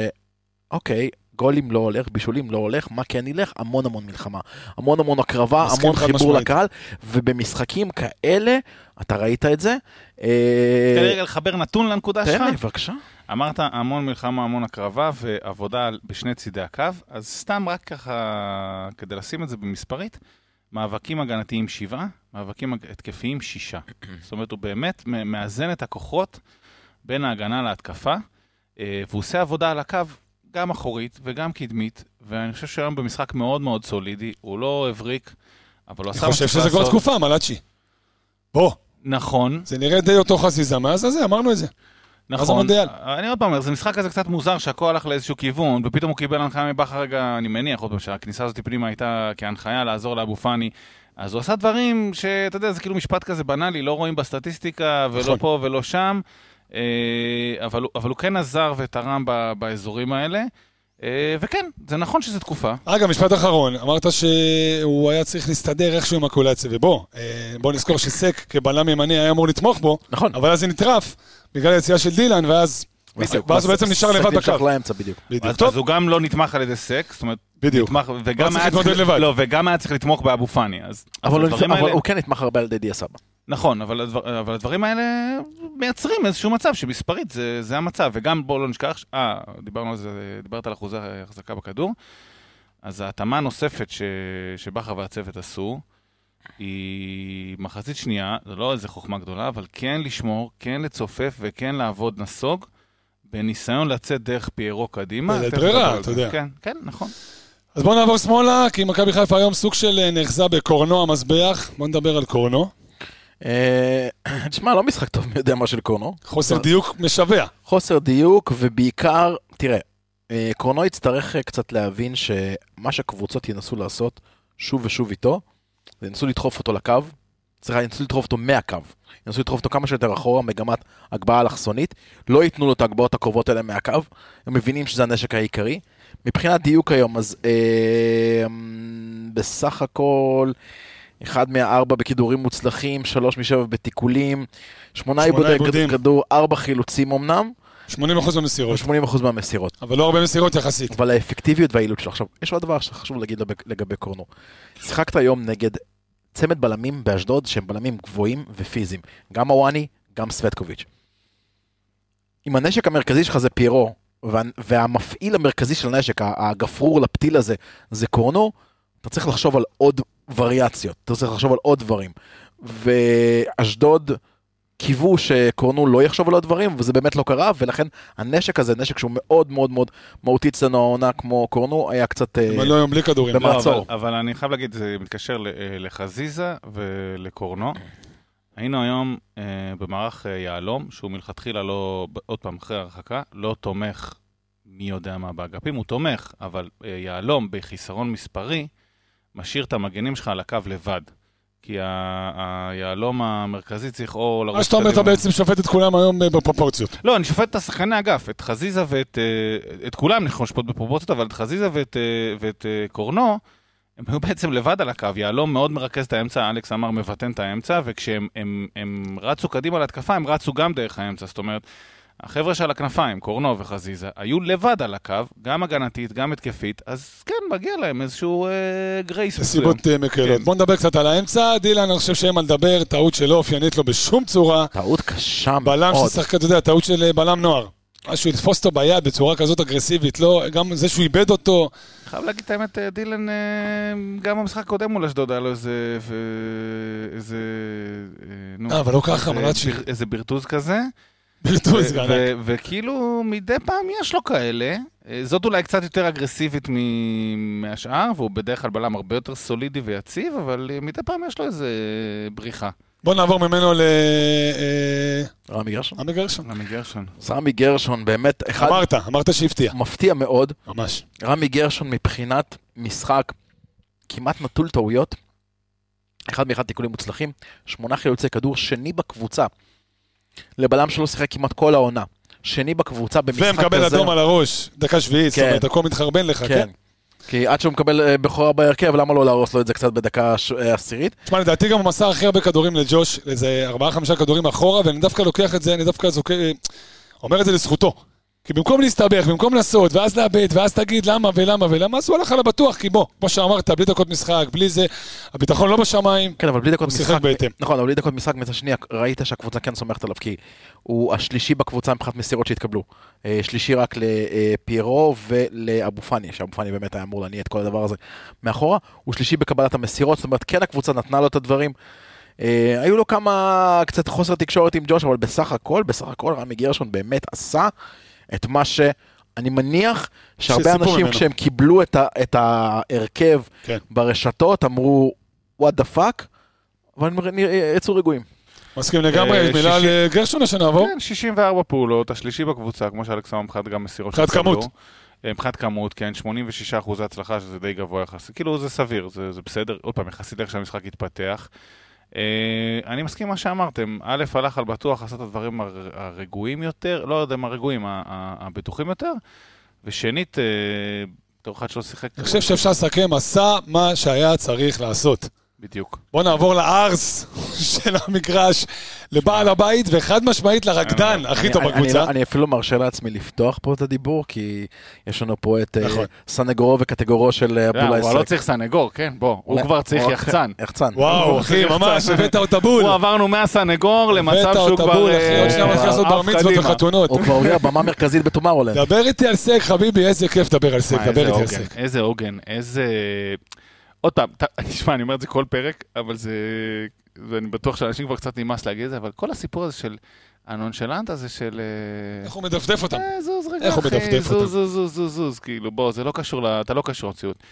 אוקיי, גולים לא הולך, בישולים לא הולך, מה כן ילך? המון המון מלחמה. המון המון הקרבה, המון חיבור משמעית. לקהל, ובמשחקים כאלה, אתה ראית את זה. אה, תן לי רגע לחבר נתון לנקודה שלך. תן לי, בבקשה. אמרת המון מלחמה, המון הקרבה ועבודה בשני צידי הקו, אז סתם רק ככה, כדי לשים את זה במספרית, מאבקים הגנתיים שבעה, מאבקים התקפיים שישה. זאת אומרת, הוא באמת מאזן את הכוחות בין ההגנה להתקפה, אה, והוא עושה עבודה על הקו, גם אחורית וגם קדמית, ואני חושב שהיום במשחק מאוד מאוד סולידי, הוא לא הבריק, אבל הוא אני עשה מה חושב שזה כבר. תקופה, מלאצ'י. בוא, נכון, זה נראה די אותו חזיזה, מאז הזה, אמרנו את זה. נכון, המונדיאל? אני עוד פעם אומר, זה משחק כזה קצת מוזר שהכל הלך לאיזשהו כיוון, ופתאום הוא קיבל הנחיה מבכר רגע, אני מניח עוד פעם שהכניסה הזאת פנימה הייתה כהנחיה לעזור לאבו פאני. אז הוא עשה דברים שאתה יודע, זה כאילו משפט כזה בנאלי, לא רואים בסטטיסטיקה, ולא נכון. פה ולא שם, אה, אבל, אבל הוא כן עזר ותרם ב- באזורים האלה, אה, וכן, זה נכון שזו תקופה. אגב, משפט אחרון, אמרת שהוא היה צריך להסתדר איכשהו עם הקולציה, ובוא, אה, בוא נזכור שסק כבלם ימני היה אמור לתמוך בו, נכון. אבל אז זה נטרף בגלל היציאה של דילן, ואז ואז הוא בעצם נשאר לבד בקו. לאמצע בדיוק. בדיוק. אז, הוא גם לא נתמך על ידי סק, זאת אומרת, בדיוק. נתמך, וגם צריך היה להתמודד לבד. לא, וגם היה צריך לתמוך באבו פאני, אז, אבל הוא- כן נתמך הרבה על ידי דיה סבא. נכון, אבל, הדבר, אבל הדברים האלה מייצרים איזשהו מצב שמספרית זה, זה המצב, וגם בואו לא נשכח, אה, דיברנו על זה, דיברת על אחוזי החזקה בכדור, אז ההתאמה הנוספת ש, שבכר והצוות עשו, היא מחצית שנייה, זה לא איזה חוכמה גדולה, אבל כן לשמור, כן לצופף וכן לעבוד נסוג, בניסיון לצאת דרך פיירו קדימה. תכף ברירה, אתה זה. יודע. כן, כן, נכון. אז בואו נעבור שמאלה, כי מכבי חיפה היום סוג של אה, נאחזה בקורנו המזבח. בואו נדבר על קורנו. אה, <clears throat> תשמע, לא משחק טוב מי יודע מה של קורנו. חוסר דיוק משווע. חוסר דיוק, ובעיקר, תראה, אה, קורנו יצטרך קצת להבין שמה שקבוצות ינסו לעשות שוב ושוב איתו, זה ינסו לדחוף אותו לקו, סליחה, ינסו לדחוף אותו מהקו. ינסו לדחוף אותו כמה שיותר אחורה, מגמת הגבהה אלכסונית. לא ייתנו לו את ההגבהות הקרובות האלה מהקו, הם מבינים שזה הנשק העיקרי. מבחינת דיוק היום, אז אה, בסך הכל, אחד מהארבע בכידורים מוצלחים, שלוש משבע בתיקולים, שמונה עיבודי כדור, ארבע חילוצים אמנם. 80% במסירות. 80% מהמסירות. אבל לא הרבה מסירות יחסית. אבל האפקטיביות והיעילות שלו. עכשיו, יש עוד דבר שחשוב להגיד לגבי קורנו. שיחקת היום נגד צמד בלמים באשדוד שהם בלמים גבוהים ופיזיים. גם הוואני, גם סווטקוביץ'. אם הנשק המרכזי שלך זה פירו, וה, והמפעיל המרכזי של הנשק, הגפרור לפתיל הזה, זה קורנו, אתה צריך לחשוב על עוד וריאציות, אתה צריך לחשוב על עוד דברים. ואשדוד קיוו שקורנו לא יחשוב על עוד דברים, וזה באמת לא קרה, ולכן הנשק הזה, נשק שהוא מאוד מאוד מאוד מהותי אצלנו העונה כמו קורנו, היה קצת במעצור. אבל לא היום בלי כדורים. במעצור. לא, אבל, אבל אני חייב להגיד, זה מתקשר אה, לחזיזה ולקורנו. היינו היום אה, במערך אה, יהלום, שהוא מלכתחילה לא, עוד פעם, אחרי הרחקה, לא תומך מי יודע מה באגפים, הוא תומך, אבל אה, יהלום בחיסרון מספרי, משאיר את המגנים שלך על הקו לבד. כי היהלום המרכזי צריך או לרוץ... מה שאתה אומר, אתה בעצם שופט את כולם היום אה, בפרופורציות. לא, אני שופט את השחקני אגף, את חזיזה ואת... אה, את כולם אני יכול לשפוט בפרופורציות, אבל את חזיזה ואת, אה, ואת קורנו, הם היו בעצם לבד על הקו. יהלום מאוד מרכז את האמצע, אלכס אמר מבטן את האמצע, וכשהם הם, הם רצו קדימה להתקפה, הם רצו גם דרך האמצע. זאת אומרת, החבר'ה של הכנפיים, קורנו וחזיזה, היו לבד על הקו, גם הגנתית, גם התקפית, אז כן, מגיע להם איזשהו אה, גרייס מסוים. סיבות אה, מקלות. כן. בוא נדבר קצת על האמצע. דילן, אני חושב שאין מה לדבר, טעות שלא אופיינית לו בשום צורה. טעות קשה מאוד. בלם ששחק, אתה יודע, טעות של אה, בלם נוער. משהו לתפוס אותו ביד בצורה כזאת אגרסיבית, לא, גם זה שהוא איבד אותו. חייב להגיד את האמת, אה, דילן, גם במשחק הקודם מול אשדוד היה לו איזה... איזה... נו, אבל לא ככה, מלאצ'י. איזה ברטוז כזה. וכאילו מדי פעם יש לו כאלה. אה, זאת אולי קצת יותר אגרסיבית מהשאר, והוא בדרך כלל בלם הרבה יותר סולידי ויציב, אבל אה, מדי פעם יש לו איזה בריחה. בוא נעבור ממנו ל... אה, רמי גרשון. רמי גרשון. רמי גרשון. רמי גרשון באמת אחד... אמרת, אמרת שהפתיע. מפתיע מאוד. ממש. רמי גרשון מבחינת משחק כמעט נטול טעויות. אחד מאחד תיקולים מוצלחים, שמונה חילוצי כדור, שני בקבוצה. לבלם שלא שיחק כמעט כל העונה. שני בקבוצה במשחק כזה. ומקבל אדום על הראש, דקה שביעית, כן. זאת אומרת, הכל מתחרבן לך, כן? כן? כי עד שהוא מקבל אה, בכורה בהרכב, למה לא להרוס לו את זה קצת בדקה אה, עשירית? תשמע, לדעתי גם הוא מסר הכי הרבה כדורים לג'וש, איזה ארבעה חמישה כדורים אחורה, ואני דווקא לוקח את זה, אני דווקא זוכר, אומר את זה לזכותו. כי במקום להסתבך, במקום לעשות, ואז לאבד, ואז תגיד למה ולמה ולמה, אז הוא הלך על הבטוח, כי בוא, כמו שאמרת, בלי דקות משחק, בלי זה, הביטחון לא בשמיים, כן, אבל בלי דקות משחק, בהתאם. נכון, אבל בלי דקות משחק מצד שני, ראית שהקבוצה כן סומכת עליו, כי הוא השלישי בקבוצה מבחינת מסירות שהתקבלו. אה, שלישי רק לפיירו ולאבו פאני, שאבו פאני באמת היה אמור להניע את כל הדבר הזה מאחורה, הוא שלישי בקבלת המסירות, זאת אומרת, כן הקבוצה נתנה לו את הדברים. Uh, היו לו כמה, קצת חוסר תקשורת עם ג'וש, אבל בסך הכל, בסך הכל רמי גרשון באמת עשה את מה שאני מניח שהרבה אנשים ממנו. כשהם קיבלו את, ה, את ההרכב כן. ברשתות אמרו what the fuck, אבל יצאו רגועים. מסכים לגמרי, אה, מילה על אה, גרשון השנה, עבור? כן, 64 פעולות, השלישי בקבוצה, כמו שאלכס אמר, מבחינת גם מסירות מבחינת כמות. אה, מבחינת כמות, כן, 86 אחוזי הצלחה, שזה די גבוה יחסית. כאילו, זה סביר, זה, זה בסדר. עוד פעם, יחסית איך שהמשחק התפתח. Uh, אני מסכים מה שאמרתם, א', הלך על בטוח לעשות את הדברים הרגועים יותר, לא יודע מה הרגועים, הבטוחים יותר, ושנית, uh, בתור אחד שלא שיחק... אני חושב שאפשר לסכם, עשה מה שהיה צריך לעשות. בדיוק. בוא נעבור לארס <laughs> של המגרש, לבעל הבית, וחד משמעית לרקדן הכי טוב בקבוצה. אני אפילו מרשה לעצמי לפתוח פה את הדיבור, כי יש לנו פה את אה, נכון. סנגורו וקטגורו של אה, אבדולאי סק. הוא לא צריך סנגור, כן, בוא, הוא כבר צריך יחצן. יחצן. וואו, אחי, ממש, הבאת אותה בול. הוא עברנו מהסנגור למצב שהוא כבר... הבאת אותה בול, אחי, עוד שניה מתחיל לעשות בר מצוות וחתונות. הוא כבר עובר במה מרכזית בטומארולנד. דבר איתי על סק, חביבי, איזה כיף לדבר על סק, דבר איתי על סק. איזה עוגן, איזה... עוד פעם, <laughs> תשמע, אני אומר את זה כל פרק, אבל זה... ואני בטוח שאנשים כבר קצת נמאס להגיד את זה, אבל כל הסיפור הזה של הנונשלנט הזה של... אה, איך הוא מדפדף אותם? אה, זוז רגע, איך הוא מדפדף אותם? זוז, זוז, זוז, זוז, כאילו, בוא, זה לא קשור, אתה לא קשור למציאות.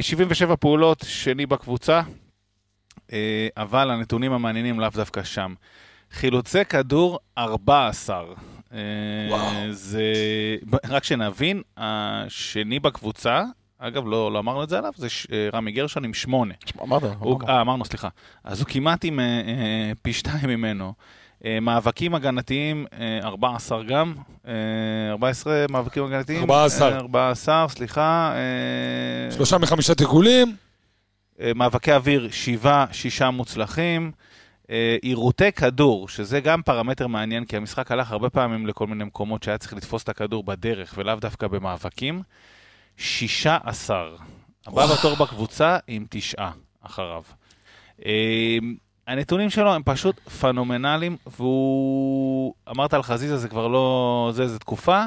77 אה, פעולות, שני בקבוצה. אבל הנתונים המעניינים לאו דווקא שם. חילוצי כדור 14. וואו. זה, רק שנבין, השני בקבוצה, אגב, לא, לא אמרנו את זה עליו, זה ש, רמי גרשון עם שמונה. אמרת, אה, אמרנו, סליחה. אז הוא כמעט עם אה, אה, פי שתיים ממנו. אה, מאבקים הגנתיים, 14 אה, גם, 14 אה, מאבקים הגנתיים. 14. 14, סליחה. שלושה מחמישה תיקולים. מאבקי אוויר, שבעה, שישה מוצלחים. עירותי כדור, שזה גם פרמטר מעניין, כי המשחק הלך הרבה פעמים לכל מיני מקומות שהיה צריך לתפוס את הכדור בדרך, ולאו דווקא במאבקים. 16. הבא בתור בקבוצה עם תשעה אחריו. הנתונים שלו הם פשוט פנומנליים, והוא... אמרת על חזיזה, זה כבר לא... זה, זה תקופה.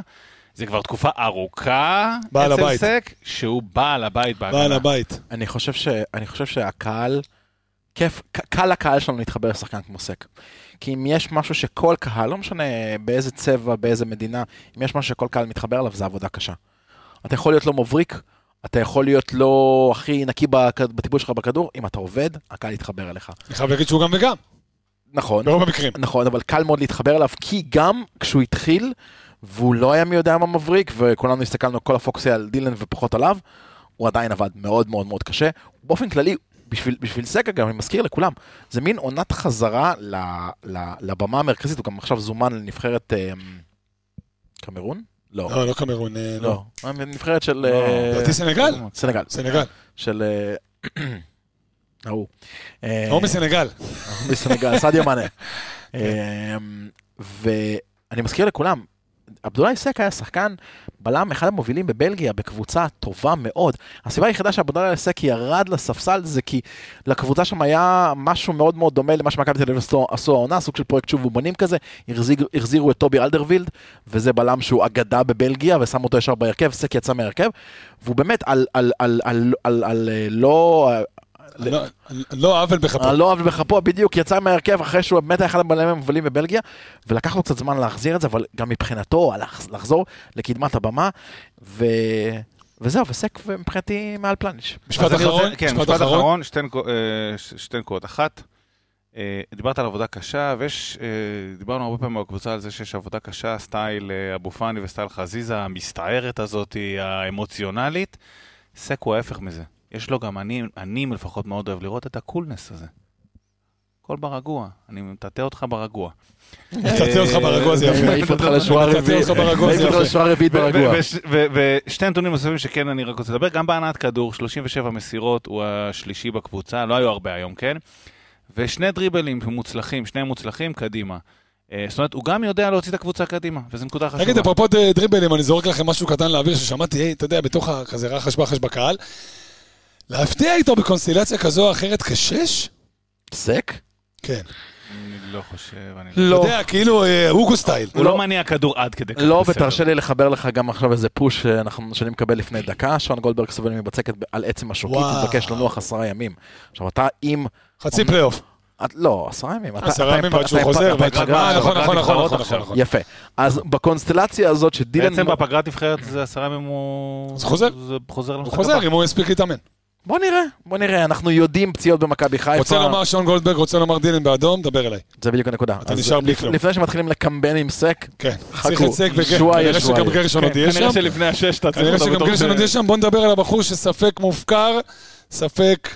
זה כבר תקופה ארוכה בעל אצל הבית. סק, שהוא בעל הבית בהגנה. בעל הבית. אני חושב, ש... אני חושב שהקהל, כיף, קל לקהל שלנו להתחבר לשחקן כמו סק. כי אם יש משהו שכל קהל, לא משנה באיזה צבע, באיזה מדינה, אם יש משהו שכל קהל מתחבר אליו, זה עבודה קשה. אתה יכול להיות לא מבריק, אתה יכול להיות לא הכי נקי בטיפול שלך בכדור, אם אתה עובד, הקהל יתחבר אליך. אני חייב להגיד שהוא גם וגם. נכון. ברוב המקרים. נכון, אבל קל מאוד להתחבר אליו, כי גם כשהוא התחיל, והוא לא היה מי יודע מה מבריק, וכולנו הסתכלנו, כל הפוקוס היה על דילן ופחות עליו, הוא עדיין עבד מאוד מאוד מאוד קשה. באופן כללי, בשביל, בשביל סגה גם, אני מזכיר לכולם, זה מין עונת חזרה ל, ל, לבמה המרכזית, הוא גם עכשיו זומן לנבחרת אה, קמרון? לא. לא, לא קמרון, אה, לא. לא. נבחרת של... לדעתי אה, סנגל? סנגל. סנגל. של... אה, <clears throat> ההוא. או מסנגל. מסנגל, סעדיה מאנה. <laughs> ואני מזכיר לכולם, עבדולאי סק היה שחקן בלם אחד המובילים בבלגיה בקבוצה טובה מאוד. הסיבה היחידה שעבדולאי סק ירד לספסל זה כי לקבוצה שם היה משהו מאוד מאוד דומה למה שמכבי תל אביב עשו העונה, סוג של פרויקט שוב ובונים כזה, החזיר, החזירו את טובי אלדרווילד, וזה בלם שהוא אגדה בבלגיה ושם אותו ישר בהרכב, סק יצא מהרכב, והוא באמת על, על, על, על, על, על, על לא לא, לא עוול בכפו. לא עוול בכפו, בדיוק, יצא מהרכב אחרי שהוא באמת היה אחד הבלמים המובלים בבלגיה, ולקח לו קצת זמן להחזיר את זה, אבל גם מבחינתו, לחזור לקדמת הבמה, ו... וזהו, וסק מבחינתי מעל פלניש. משפט אחרון, כן, משפט אחרון, אה, שתי נקודות. אחת, אה, דיברת על עבודה קשה, ויש, אה, דיברנו הרבה פעמים בקבוצה על זה שיש עבודה קשה, סטייל אבו פאני וסטייל חזיזה, המסתערת הזאת, האמוציונלית. סק הוא ההפך מזה. יש לו גם, אני, אני לפחות מאוד אוהב לראות את הקולנס הזה. הכל ברגוע, אני מטאטא אותך ברגוע. מטאטא אותך ברגוע זה יפה. מעיף אותך לשורה רביעית. מעיף אותך לשורה רביעית ברגוע. ושתי נתונים נוספים שכן אני רק רוצה לדבר, גם בהנעת כדור, 37 מסירות, הוא השלישי בקבוצה, לא היו הרבה היום, כן? ושני דריבלים מוצלחים, שניהם מוצלחים, קדימה. אה, זאת אומרת, הוא גם יודע להוציא את הקבוצה קדימה, וזו נקודה חשובה. תגיד, אפרופו דריבלים, אני זורק לכם משהו קטן לאוויר ששמעתי, אתה יודע, בתוך כזה רחש בחש בקהל. להפתיע איתו בקונסטלציה כזו או אחרת כשש? סק? כן. אני לא חושב, אני לא... אתה יודע, כאילו אה, אוגו style. הוא לא מניע כדור עד כדי כך. לא, ותרשה לי לחבר לך גם עכשיו איזה פוש שאני מקבל לפני דקה, שון גולדברג סובל מבצקת על עצם השוקית, הוא מבקש לנוח עשרה ימים. עכשיו אתה עם... חצי פלייאוף. לא, עשרה ימים. עשרה ימים ועד שהוא חוזר, נכון, נכון, נכון, נכון. יפה. אז בקונסטלציה הזאת שדילן... בעצם בפגרת נבחרת זה עשרה ימים הוא... זה חוזר. זה חוזר. הוא חוזר, אם הוא יספיק להתאמן. בוא נראה, בוא נראה, אנחנו יודעים פציעות במכבי חיפה. רוצה לומר שון גולדברג, רוצה לומר דילן באדום, דבר אליי. זה בדיוק הנקודה. אתה נשאר בלי כלום. לפני שמתחילים לקמבן עם סק, כן, צריך את סק וגרשון, כנראה שגם גרשון עוד יהיה שם. כנראה שלפני השש אתה צריך כנראה שגם גרשון עוד יהיה שם, בוא נדבר על הבחור שספק מופקר, ספק...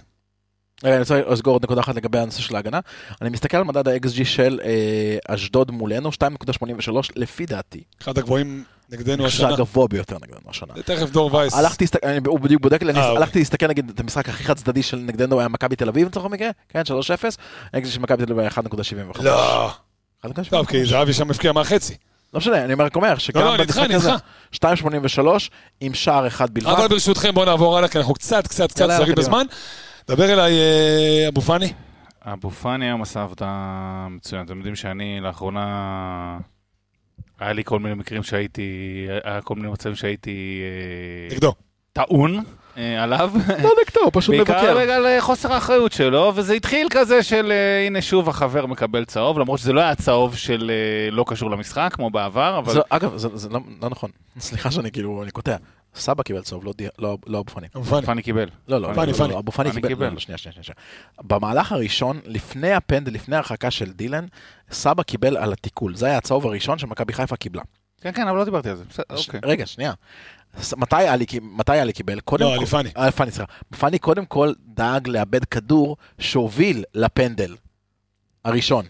אני רוצה לסגור עוד נקודה אחת לגבי הנושא של ההגנה. אני מסתכל על מדד ה-XG של אה, אשדוד מולנו, 2.83 לפי דעתי. אחד הגבוהים נגדנו השנה. זה הגבוה ביותר נגדנו השנה. תכף דור וייס. הלכתי, הוא בדיוק בודק לי, אה, הלכתי אוקיי. להסתכל נגיד את המשחק הכי חד צדדי של נגדנו היה מכבי תל אביב לצורך המקרה, כן, 3-0, האקזיט של מכבי תל אביב היה 1.75. לא. טוב, כי זהבי שם הפקיע מהחצי. לא משנה, אני רק אומר שגם לא, לא, במשחק הזה, 2.83 עם שער אחד בלבד. אבל ברשותכם בואו נעבור הלאה, כי אנחנו קצת קצת קצת שרים בזמן. דבר אליי, אה, אבו פאני. אבו פאני היום עשה עבודה מצוינת. אתם יודעים שאני לאחרונה היה לי כל מיני מקרים שהייתי, היה כל מיני מצבים שהייתי... אה, נגדו. טעון אה, עליו. לא נגדו, פשוט מבקר. בעיקר בגלל אה, חוסר האחריות שלו, וזה התחיל כזה של הנה שוב החבר מקבל צהוב, למרות שזה לא היה צהוב של לא קשור למשחק כמו בעבר, אבל... אגב, זה לא, לא נכון, סליחה שאני כאילו, אני קוטע. סבא קיבל צהוב, לא, לא, לא אבו פאני. אבו פאני. קיבל. לא, לא, לא. לא, אבו פאני קיבל. קיבל. שנייה, שנייה, שנייה. במהלך הראשון, לפני הפנדל, לפני ההרחקה של דילן, סבא קיבל על התיקול. זה היה הצהוב הראשון שמכבי חיפה קיבלה. כן, כן, אבל לא דיברתי על זה. אוקיי. רגע, שנייה. מתי עלי, מתי עלי קיבל? קודם לא, כל- פאני. עלי פאני, סליחה. פאני קודם כל דאג לאבד כדור שהוביל לפנדל הראשון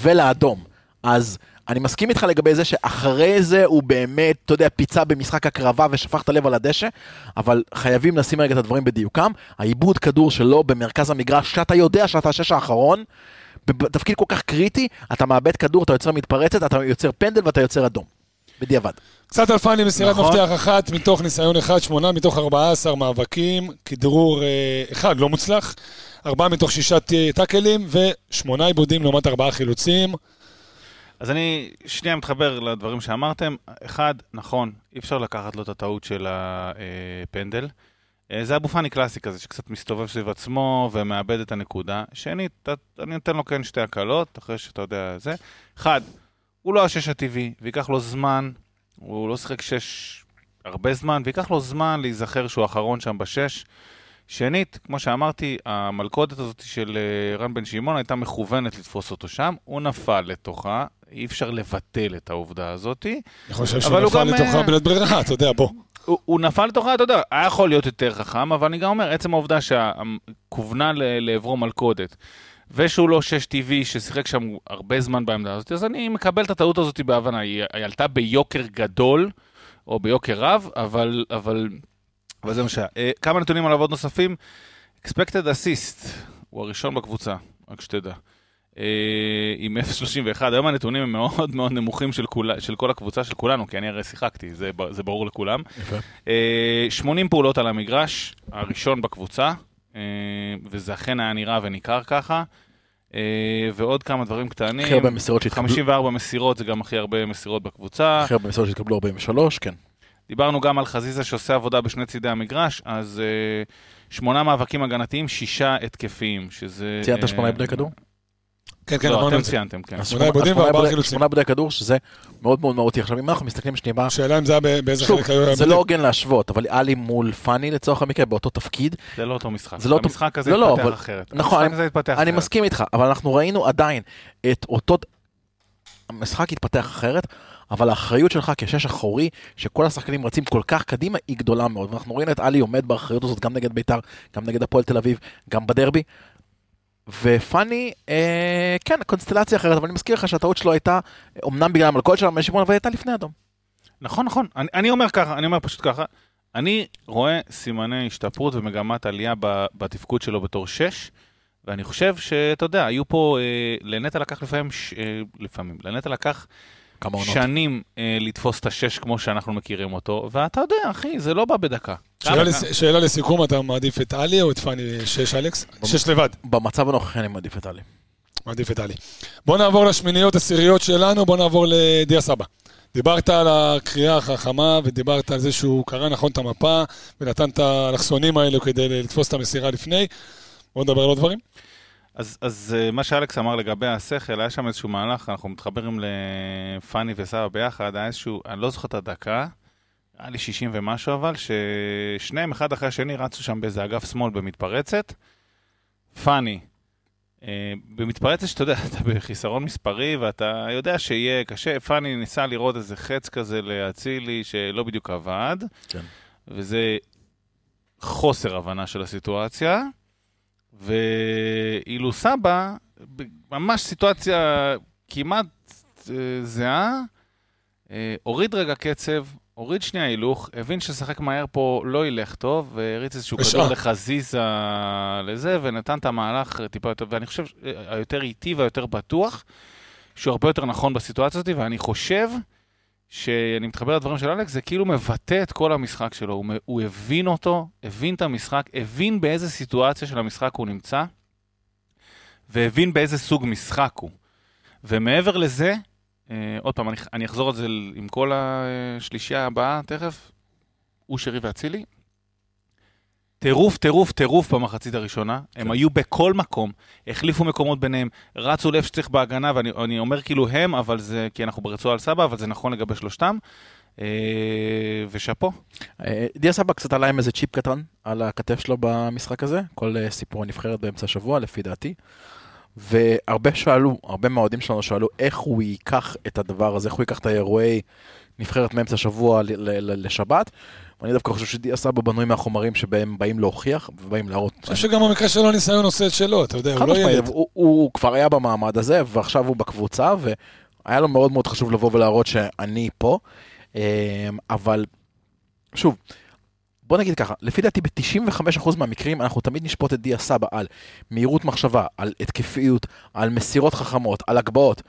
ולאדום. אז אני מסכים איתך לגבי זה שאחרי זה הוא באמת, אתה יודע, פיצה במשחק הקרבה ושפך את הלב על הדשא, אבל חייבים לשים רגע את הדברים בדיוקם. העיבוד כדור שלו במרכז המגרש, שאתה יודע שאתה השש האחרון, בתפקיד כל כך קריטי, אתה מאבד כדור, אתה יוצר מתפרצת, אתה יוצר פנדל ואתה יוצר אדום. בדיעבד. קצת על פאני, מסירת נכון. מפתח אחת מתוך ניסיון אחד, שמונה מתוך 14 מאבקים, כדרור אה, אחד לא מוצלח, ארבעה מתוך שישה טאקלים ושמונה עיבודים לעומת ארבעה חילוצים. אז אני שנייה מתחבר לדברים שאמרתם. אחד, נכון, אי אפשר לקחת לו את הטעות של הפנדל. אה, זה אבו פאני קלאסי כזה, שקצת מסתובב סביב עצמו ומאבד את הנקודה. שנית, אני נותן לו כן שתי הקלות, אחרי שאתה יודע זה. אחד, הוא לא השש הטבעי, וייקח לו זמן, הוא לא שיחק שש הרבה זמן, וייקח לו זמן להיזכר שהוא האחרון שם בשש. שנית, כמו שאמרתי, המלכודת הזאת של אה, רן בן שמעון הייתה מכוונת לתפוס אותו שם, הוא נפל לתוכה, אי אפשר לבטל את העובדה הזאת. אני חושב אבל שהוא הוא נפל גם, לתוכה אה, בלית ברירה, אתה יודע, בוא. הוא, הוא נפל לתוכה, אתה יודע, היה יכול להיות יותר חכם, אבל אני גם אומר, עצם העובדה שכוונה לעברו מלכודת, ושהוא לא שש טבעי ששיחק שם הרבה זמן בעמדה הזאת, אז אני מקבל את הטעות הזאת בהבנה. היא, היא עלתה ביוקר גדול, או ביוקר רב, אבל, אבל, אבל זה מה שהיה. אה, כמה נתונים עליו עוד נוספים. expected assist, הוא הראשון בקבוצה, רק שתדע. אה, עם 0.31, היום הנתונים הם מאוד מאוד נמוכים של, כולה, של כל הקבוצה, של כולנו, כי אני הרי שיחקתי, זה, זה ברור לכולם. אה, 80 פעולות על המגרש, הראשון בקבוצה, אה, וזה אכן היה נראה וניכר ככה. אה, ועוד כמה דברים קטנים. הכי הרבה מסירות שהתקבלו. 54 מסירות זה גם הכי הרבה מסירות בקבוצה. הכי הרבה מסירות שהתקבלו 43, כן. דיברנו גם על חזיזה שעושה עבודה בשני צידי המגרש, אז אה, שמונה מאבקים הגנתיים, שישה התקפיים, שזה... ציינת אה, שמונה עיבודי כדור? כן, כן, לא, אמרנו אתם את זה. ציינתם, כן. שמונה שמונה- עיבודים וארבעה חילוצים. שמונה עיבודי כדור, שזה מאוד מאוד מהותי. עכשיו, אם אנחנו מסתכלים שנייה, השאלה אם זה היה ב- באיזה שוב, חלק היו... זה לא הוגן להשוות, אבל עלי מול פאני לצורך המקרה באותו תפקיד, זה לא אותו משחק. זה לא אותו- המשחק הזה לא, לא, התפתח אחרת. נכון, המשחק אני- הזה התפתח אני אחרת. מסכים איתך, אבל אנחנו ראינו עדיין את אותו... המשחק התפתח אחרת, אבל האחריות שלך כשש אחורי, שכל השחקנים רצים כל כך קדימה, היא גדולה מאוד. ואנחנו רואים את עלי עומד באחריות הזאת גם נגד ביתר, גם נגד הפועל תל אביב, גם בדרבי. ופאני, אה, כן, קונסטלציה אחרת, אבל אני מזכיר לך שהטעות שלו הייתה, אמנם בגלל המלכודת של שמעון, אבל הייתה לפני אדום. נכון, נכון. אני, אני אומר ככה, אני אומר פשוט ככה. אני רואה סימני השתפרות ומגמת עלייה בתפקוד שלו בתור שש, ואני חושב שאתה יודע, היו פה, אה, לנטע לקח לפעמים, ש, אה, לפעמים, לנטע לקח כמה עונות. שנים אה, לתפוס את השש כמו שאנחנו מכירים אותו, ואתה יודע, אחי, זה לא בא בדקה. שאלה לס- שאלה לסיכום, אתה מעדיף את עלי או את פאני שש, אלכס? שש לבד. במצב הנוכחי אני מעדיף את עלי. מעדיף את עלי. בוא נעבור לשמיניות עשיריות שלנו, בוא נעבור לדיה סבא. דיברת על הקריאה החכמה ודיברת על זה שהוא קרא נכון את המפה ונתן את האלכסונים האלו כדי לתפוס את המסירה לפני. בוא נדבר על עוד דברים. אז, אז אה, מה שאלכס אמר לגבי השכל, היה שם איזשהו מהלך, אנחנו מתחברים לפאני וסבא ביחד, היה איזשהו, אני לא זוכר את הדקה, היה לי 60 ומשהו אבל, ששניהם אחד אחרי השני רצו שם באיזה אגף שמאל במתפרצת. פאני, אה, במתפרצת שאתה יודע, <laughs> אתה בחיסרון מספרי ואתה יודע שיהיה קשה, פאני ניסה לראות איזה חץ כזה לאצילי שלא בדיוק עבד, כן. וזה חוסר הבנה של הסיטואציה. ואילו סבא, ממש סיטואציה כמעט אה, זהה, אה, הוריד רגע קצב, הוריד שנייה הילוך, הבין ששחק מהר פה לא ילך טוב, והריץ איזשהו. כדור לחזיזה לזה, ונתן את המהלך טיפה יותר, ואני חושב, אה, היותר איטי והיותר בטוח, שהוא הרבה יותר נכון בסיטואציה הזאת, ואני חושב שאני מתחבר לדברים של אלכס, זה כאילו מבטא את כל המשחק שלו. הוא, הוא הבין אותו, הבין את המשחק, הבין באיזה סיטואציה של המשחק הוא נמצא, והבין באיזה סוג משחק הוא. ומעבר לזה, אה, עוד פעם, אני, אני אחזור על זה עם כל השלישייה הבאה תכף, הוא שרי ואצילי. טירוף, טירוף, טירוף במחצית הראשונה. כן. הם היו בכל מקום, החליפו מקומות ביניהם, רצו לאיפה שצריך בהגנה, ואני אני אומר כאילו הם, אבל זה, כי אנחנו ברצועה על סבא, אבל זה נכון לגבי שלושתם. ושאפו. דיה סבא קצת עלה עם איזה צ'יפ קטן על הכתף שלו במשחק הזה, כל סיפור הנבחרת באמצע השבוע לפי דעתי. והרבה שאלו, הרבה מהאוהדים שלנו שאלו איך הוא ייקח את הדבר הזה, איך הוא ייקח את האירועי נבחרת מאמצע השבוע לשבת. ואני דווקא חושב שדיה סבא בנוי מהחומרים שבהם באים להוכיח ובאים להראות. אני חושב שגם במקרה שלו ניסיון עושה את שלו, אתה יודע, הוא לא ילד. הוא, הוא כבר היה במעמד הזה, ועכשיו הוא בקבוצה, והיה לו מאוד מאוד חשוב לבוא ולהראות שאני פה. אמ, אבל, שוב, בוא נגיד ככה, לפי דעתי ב-95% מהמקרים אנחנו תמיד נשפוט את דיה סבא על מהירות מחשבה, על התקפיות, על מסירות חכמות, על הגבהות.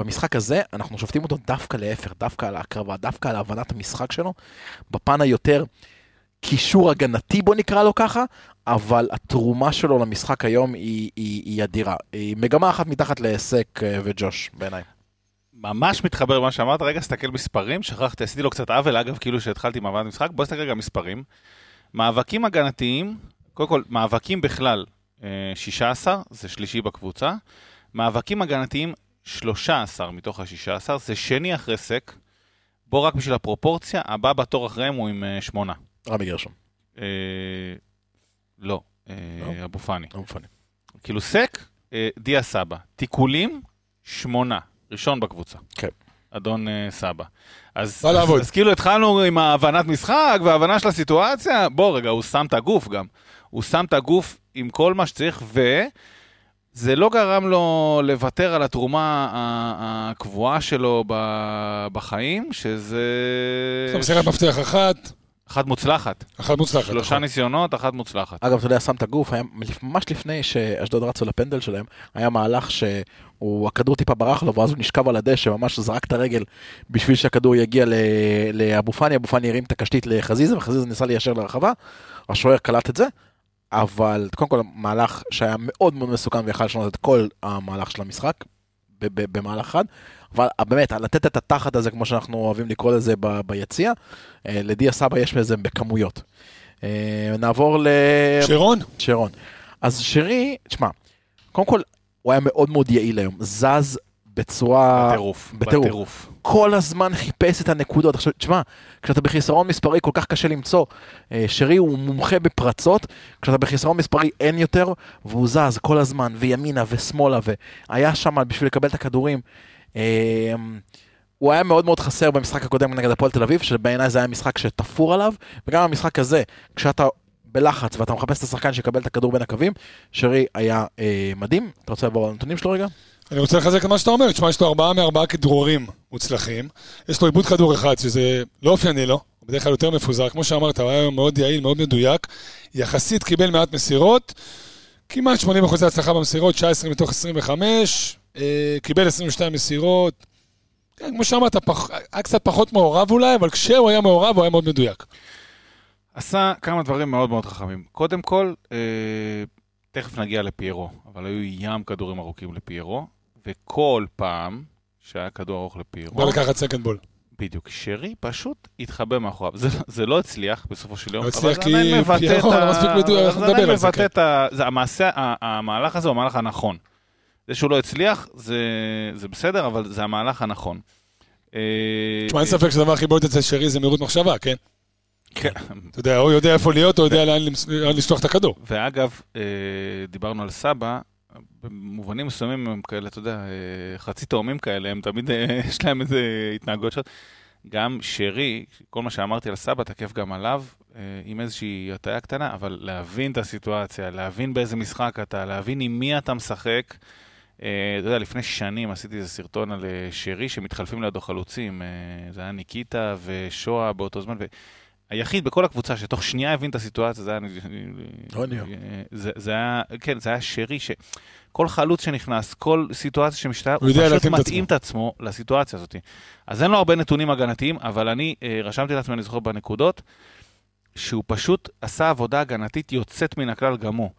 במשחק הזה אנחנו שופטים אותו דווקא להפך, דווקא על ההקרבה, דווקא על הבנת המשחק שלו, בפן היותר קישור הגנתי בוא נקרא לו ככה, אבל התרומה שלו למשחק היום היא, היא, היא אדירה. היא מגמה אחת מתחת להיסק אה, וג'וש בעיניי. ממש מתחבר למה שאמרת, רגע, סתכל מספרים, שכחתי, עשיתי לו קצת עוול, אגב, כאילו שהתחלתי עם הבנת משחק, בוא נסתכל רגע מספרים. מאבקים הגנתיים, קודם כל, מאבקים בכלל, 16, אה, זה שלישי בקבוצה. מאבקים הגנתיים, 13 מתוך ה-16, זה שני אחרי סק. בוא רק בשביל הפרופורציה, הבא בתור אחריהם הוא עם 8. אה, רמי גרשון. אה, לא, אה, לא? אבו פאני. אבו פאני. כאילו סק, אה, דיה סבא. תיקולים, 8. ראשון בקבוצה. כן. אדון uh, סבא. אז, אז, אז כאילו התחלנו עם ההבנת משחק וההבנה של הסיטואציה, בוא רגע, הוא שם את הגוף גם. הוא שם את הגוף עם כל מה שצריך, וזה לא גרם לו לוותר על התרומה הקבועה שלו בחיים, שזה... זה מסירת מפתח אחת. אחת מוצלחת. אחת מוצלחת. שלושה נכון. ניסיונות, אחת מוצלחת. אגב, אתה יודע, שם את הגוף, היה, ממש לפני שאשדוד רצו לפנדל שלהם, היה מהלך שהוא, הכדור טיפה ברח לו, ואז הוא נשכב על הדשא, ממש זרק את הרגל בשביל שהכדור יגיע לאבו פאני, אבו פאני הרים את הקשתית לחזיזה, וחזיזה ניסה ליישר לרחבה, השוער קלט את זה, אבל קודם כל מהלך שהיה מאוד מאוד מסוכן ויכל לשנות את כל המהלך של המשחק, במהלך אחד. אבל באמת, לתת את התחת הזה, כמו שאנחנו אוהבים לקרוא לזה ב, ביציע, אה, לדיה סבא יש בזה בכמויות. אה, נעבור ל... שרון? שרון. אז שרי, תשמע, קודם כל, הוא היה מאוד מאוד יעיל היום, זז בצורה... בטירוף. בטירוף. כל הזמן חיפש את הנקודות. עכשיו, תשמע, כשאתה בחיסרון מספרי כל כך קשה למצוא. אה, שרי הוא מומחה בפרצות, כשאתה בחיסרון מספרי אין יותר, והוא זז כל הזמן, וימינה ושמאלה, והיה שם בשביל לקבל את הכדורים. אמ, הוא היה מאוד מאוד חסר במשחק הקודם נגד הפועל תל אביב, שבעיניי זה היה משחק שתפור עליו, וגם המשחק הזה, כשאתה בלחץ ואתה מחפש את השחקן שיקבל את הכדור בין הקווים, שרי היה אה, מדהים. אתה רוצה לעבור על הנתונים שלו רגע? אני רוצה לחזק את מה שאתה אומר, תשמע, יש לו ארבעה מארבעה כדרורים מוצלחים, יש לו עיבוד כדור אחד, שזה לא אופייני לו, הוא בדרך כלל יותר מפוזר, כמו שאמרת, הוא היה מאוד יעיל, מאוד מדויק, יחסית קיבל מעט מסירות, כמעט 80% הצלחה במסירות, 19 מתוך 25, אה, קיבל 22 מסירות. כן, כמו שאמרת, פח, היה קצת פחות מעורב אולי, אבל כשהוא היה מעורב הוא היה מאוד מדויק. עשה כמה דברים מאוד מאוד חכמים. קודם כל, אה, תכף נגיע לפיירו, אבל היו ים כדורים ארוכים לפיירו, וכל פעם שהיה כדור ארוך לפיירו... בוא לקחת סקנד בול. בדיוק, שרי פשוט התחבא מאחוריו. זה, זה לא הצליח בסופו של יום, לא הצליח כי פיירו לא מספיק מדויק, אנחנו נדבר על זה. כן. זה המעשה, המהלך הזה הוא המהלך הנכון. זה שהוא לא הצליח, זה, זה בסדר, אבל זה המהלך הנכון. אה, תשמע, אין ספק שהדבר הכי בולט אצל שרי זה מהירות מחשבה, כן? כן. אתה יודע, הוא יודע איפה להיות, הוא יודע לאן לשלוח את הכדור. ואגב, אה, דיברנו על סבא, במובנים מסוימים הם כאלה, אתה יודע, אה, חצי תאומים כאלה, הם תמיד, <laughs> יש להם איזה התנהגות שלו. גם שרי, כל מה שאמרתי על סבא תקף גם עליו, עם איזושהי הטעיה קטנה, אבל להבין את הסיטואציה, להבין באיזה משחק אתה, להבין עם מי אתה משחק. אה, אתה יודע, לפני שנים עשיתי איזה סרטון על אה, שרי שמתחלפים לידו חלוצים. אה, זה היה ניקיטה ושואה באותו זמן. היחיד בכל הקבוצה שתוך שנייה הבין את הסיטואציה, זה היה... זה, זה היה, כן, זה היה שרי, שכל חלוץ שנכנס, כל סיטואציה שמשתנה, הוא, הוא פשוט מתאים את עצמו לסיטואציה הזאת. אז אין לו הרבה נתונים הגנתיים, אבל אני רשמתי לעצמי, אני זוכר בנקודות, שהוא פשוט עשה עבודה הגנתית יוצאת מן הכלל גם הוא.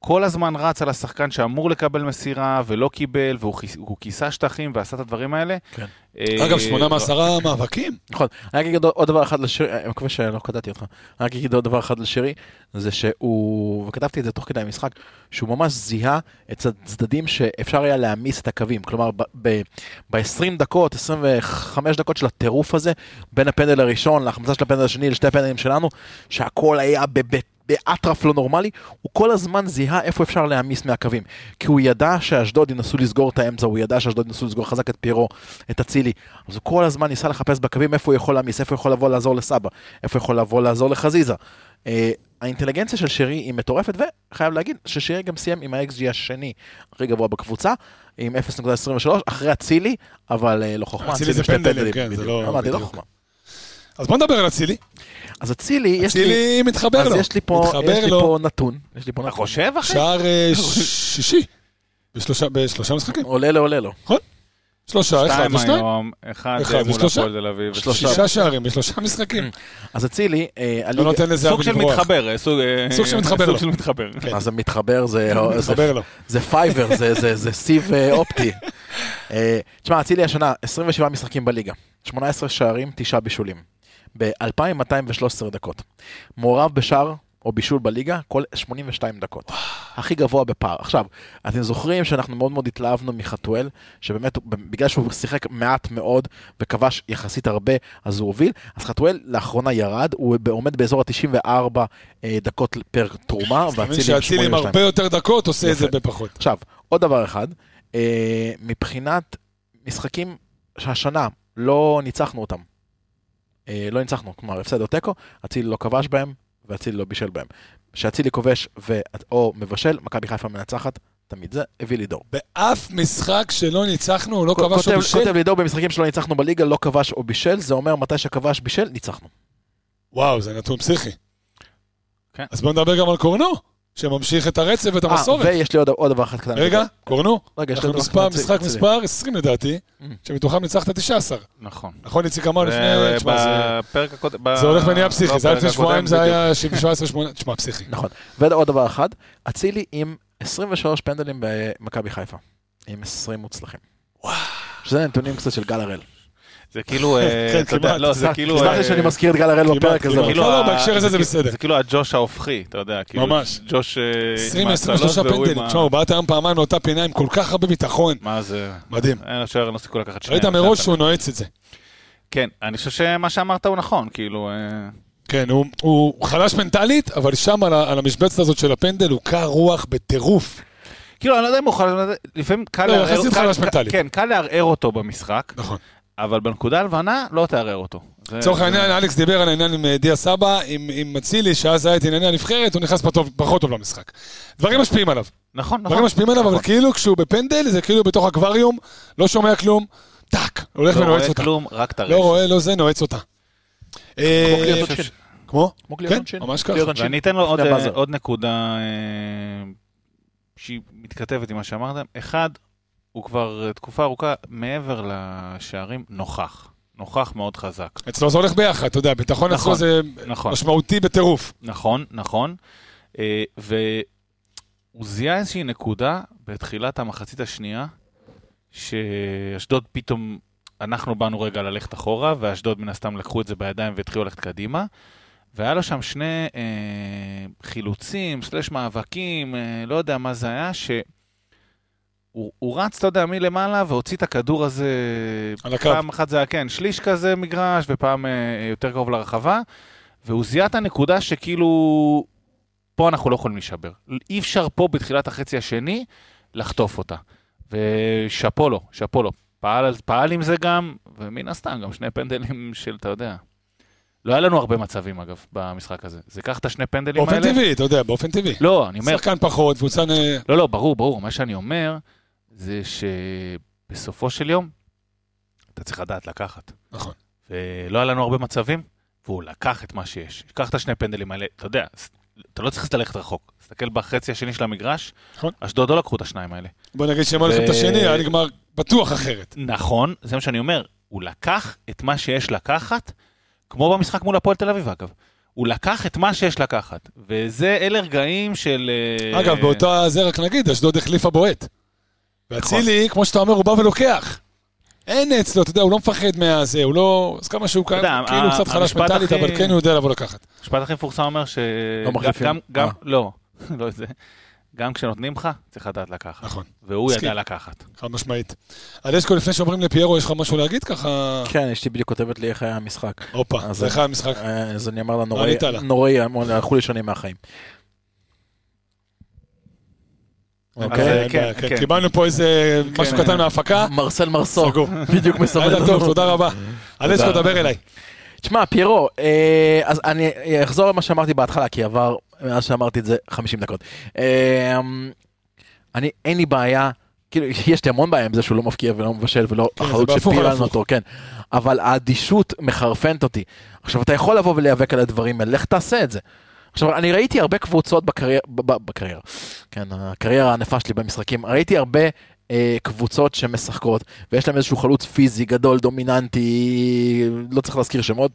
כל הזמן רץ על השחקן שאמור לקבל מסירה ולא קיבל, והוא כיסה שטחים ועשה את הדברים האלה. כן. אה, אגב, שמונה מעשרה מאבקים. נכון. אני רק אגיד עוד דבר אחד לשירי, אני מקווה שלא קטעתי אותך. אני רק אגיד עוד דבר אחד לשירי, זה שהוא, וכתבתי את זה תוך כדי המשחק, שהוא ממש זיהה את הצדדים שאפשר היה להעמיס את הקווים. כלומר, ב-20 דקות, 25 דקות של הטירוף הזה, בין הפנדל הראשון להחמצה של הפנדל השני לשתי הפנדלים שלנו, שהכל היה בבית באטרף לא נורמלי, הוא כל הזמן זיהה איפה אפשר להעמיס מהקווים. כי הוא ידע שאשדוד ינסו לסגור את האמצע, הוא ידע שאשדוד ינסו לסגור חזק את פירו, את אצילי. אז הוא כל הזמן ניסה לחפש בקווים איפה הוא יכול להעמיס, איפה הוא יכול לבוא לעזור לסבא, איפה הוא יכול לבוא לעזור לחזיזה. Uh, האינטליגנציה של שרי היא מטורפת, וחייב להגיד ששרי גם סיים עם ה-XG השני הכי גבוה בקבוצה, עם 0.23, אחרי אצילי, אבל uh, לא חוכמה. אצילי זה פנדלים, כן, זה לא... אמרתי, לא חוכמה. אז בוא נדבר על אצילי. אז אצילי, יש לי... אצילי מתחבר לו. אז יש לי פה, יש לי פה נתון. יש לי פה נתון. אתה חושב, אחי? שער אה, <laughs> שישי. בשלושה משחקים. עולה לו, עולה לו. נכון. שלושה, אחד ושתיים. שתיים היום, אחד מול הפועל תל אביב. שישה שערים בשלושה משחקים. <clears throat> אז אצילי, אה, לא נותן לזה סוג של מתחבר. אה, סוג של מתחבר לו. כן. אז המתחבר זה... זה fiber, זה סיב אופטי. תשמע, אצילי השנה, 27 משחקים בליגה. 18 שערים, 9 בישולים. ב-2213 דקות. מעורב בשער או בישול בליגה כל 82 דקות. הכי גבוה בפער. עכשיו, אתם זוכרים שאנחנו מאוד מאוד התלהבנו מחתואל, שבאמת, בגלל שהוא שיחק מעט מאוד וכבש יחסית הרבה, אז הוא הוביל. אז חתואל לאחרונה ירד, הוא עומד באזור ה-94 אה, דקות פר תרומה, ואצילי עם 82. שאצילי עם הרבה יותר דקות עושה את זה בפחות. עכשיו, עוד דבר אחד, אה, מבחינת משחקים שהשנה לא ניצחנו אותם. אה, לא ניצחנו, כלומר הפסד או תיקו, אצילי לא כבש בהם ואצילי לא בישל בהם. כשאצילי כובש ו... או מבשל, מכבי חיפה מנצחת, תמיד זה הביא לי דור. באף משחק שלא ניצחנו, הוא לא כבש או בישל? כותב לי דור במשחקים שלא ניצחנו בליגה, לא כבש או בישל, זה אומר מתי שכבש בישל, ניצחנו. וואו, זה נתון פסיכי. כן. אז בוא נדבר גם על קורנו. שממשיך את הרצף ואת המסורת. ויש לי עוד, עוד דבר אחד קטן. רגע, קורנו. רגע, יש דבר אחד. משחק מספר 20 לדעתי, mm. שמתוכם ניצחת 19. נכון. נכון, איציק אמר לפני... בפרק הקודם... זה הולך ונהיה פסיכי, לא, זה היה לפני שבועיים, זה היה 17-18, תשמע, פסיכי. נכון. ועוד דבר אחד, אצילי עם 23 פנדלים במכבי חיפה. עם 20 מוצלחים. וואו. שזה נתונים קצת של גל הראל. זה כאילו, אה, <laughs> כן, אתה יודע, לא, זה כאילו... סלח לי שאני מזכיר את גל הראל בפרק הזה. לא, לא, בהקשר הזה זה בסדר. זה כאילו הג'וש ההופכי, אתה יודע. כאילו, ממש. ג'וש... 20, 23 פנדלים. תשמעו, בעט היום פעמיים לאותה פינה עם כל כך הרבה ביטחון. מה זה? מדהים. אין לשוער לא סיכוי לקחת שנייה. ראית מראש שהוא נועץ את זה. כן, אני חושב שמה שאמרת הוא נכון, כאילו... אה, כן, הוא חלש מנטלית, אבל שם על המשבצת הזאת של הפנדל הוא קר רוח בטירוף. כאילו, אני לא יודע אם הוא חלש, לפעמים קל לערער... כן, קל לערער אותו במשחק. נכון. אבל בנקודה הלבנה לא תערער אותו. לצורך העניין, אלכס דיבר על העניין עם אה, דיה סבא, עם אצילי, שאז היה את ענייני הנבחרת, הוא נכנס פחות טוב למשחק. דברים משפיעים עליו. נכון, נכון. דברים משפיעים עליו, אבל נכון. כאילו כשהוא בפנדל, זה כאילו בתוך אקווריום, לא שומע כלום, טאק, הולך לא ונועץ אותה. לא רואה כלום, רק את הרשת. לא רואה, לא זה, נועץ אותה. כמו עונשין. כמו? כן. ממש ככה. ואני אתן לו עוד נקודה אה, שהיא מתכתבת עם מה שאמרתם. אחד, הוא כבר תקופה ארוכה מעבר לשערים נוכח. נוכח מאוד חזק. אצלו זה הולך ביחד, אתה יודע, ביטחון נכון, אצלו זה נכון. משמעותי בטירוף. נכון, נכון. אה, והוא זיהה איזושהי נקודה בתחילת המחצית השנייה, שאשדוד פתאום, אנחנו באנו רגע ללכת אחורה, ואשדוד מן הסתם לקחו את זה בידיים והתחילו ללכת קדימה. והיה לו שם שני אה, חילוצים, סלש מאבקים, אה, לא יודע מה זה היה, ש... הוא, הוא רץ, אתה יודע, מלמעלה והוציא את הכדור הזה... על הקו. פעם אחת זה היה, כן, שליש כזה מגרש, ופעם אה, יותר קרוב לרחבה, והוא זיהה את הנקודה שכאילו, פה אנחנו לא יכולים להישבר. אי אפשר פה בתחילת החצי השני לחטוף אותה. ושאפו לו, שאפו לו. פעל, פעל עם זה גם, ומן הסתם, גם שני פנדלים של, אתה יודע. לא היה לנו הרבה מצבים, אגב, במשחק הזה. זה קח את השני פנדלים באופן האלה... באופן טבעי, אתה יודע, באופן טבעי. לא, אני אומר... שחקן פחות, קבוצה... לא, לא, ברור, ברור. מה שאני אומר, זה שבסופו של יום, אתה צריך לדעת לקחת. נכון. ולא היה לנו הרבה מצבים, והוא לקח את מה שיש. קח את השני פנדלים האלה, אתה יודע, אתה לא צריך ללכת רחוק. תסתכל בחצי השני של המגרש, נכון. אשדוד לא לקחו את השניים האלה. בוא נגיד שהם ו... את השני, היה נגמר בטוח אחרת. נכון, זה מה שאני אומר. הוא לקח את מה שיש לקחת, כמו במשחק מול הפועל תל אביב, אגב. הוא לקח את מה שיש לקחת, וזה, אלה רגעים של... אה, אגב, באותה זה רק נגיד, אשדוד החליפה בועט. ואצילי, נכון. כמו שאתה אומר, הוא בא ולוקח. אין אצלו, אתה יודע, הוא לא מפחד מהזה, הוא לא... אז כמה שהוא כאן, כאילו הוא קצת חלש מנטלית, אבל כן הוא יודע לבוא לקחת. המשפט הכי מפורסם אומר ש... לא מחליפים? גם, לא, <laughs> לא זה. גם כשנותנים לך, צריך לדעת לקחת. נכון. והוא ידע לקחת. חד משמעית. אלסקו, לפני שאומרים לפיירו, יש לך משהו להגיד ככה? כן, אשתי בדיוק כותבת לי איך היה המשחק. הופה, איך היה המשחק? אה, אז אני אומר לה, נוראי, נוראי, הלכו לי שונים מהחיים. אוקיי, כן, כן. קיבלנו פה איזה משהו קטן מההפקה. מרסל מרסו, <laughs> בדיוק מסובב. לילה טוב, תודה רבה. אלסקו, דבר אליי. תשמע, פיירו, אה, אז אני אחזור למה שאמרתי בהתחלה, כי עבר, מאז שאמרתי את זה, 50 דקות. אה, אני, אין לי בעיה, כאילו, יש לי המון בעיה עם זה שהוא לא מפקיע ולא מבשל ולא כן, אחריות שפיללנו אותו, כן. אבל האדישות מחרפנת אותי. עכשיו, אתה יכול לבוא ולהיאבק על הדברים האלה, לך תעשה את זה. עכשיו, אני ראיתי הרבה קבוצות בקריירה, בקריירה, כן, הקריירה הענפה שלי במשחקים, ראיתי הרבה אה, קבוצות שמשחקות, ויש להם איזשהו חלוץ פיזי גדול, דומיננטי, לא צריך להזכיר שמות.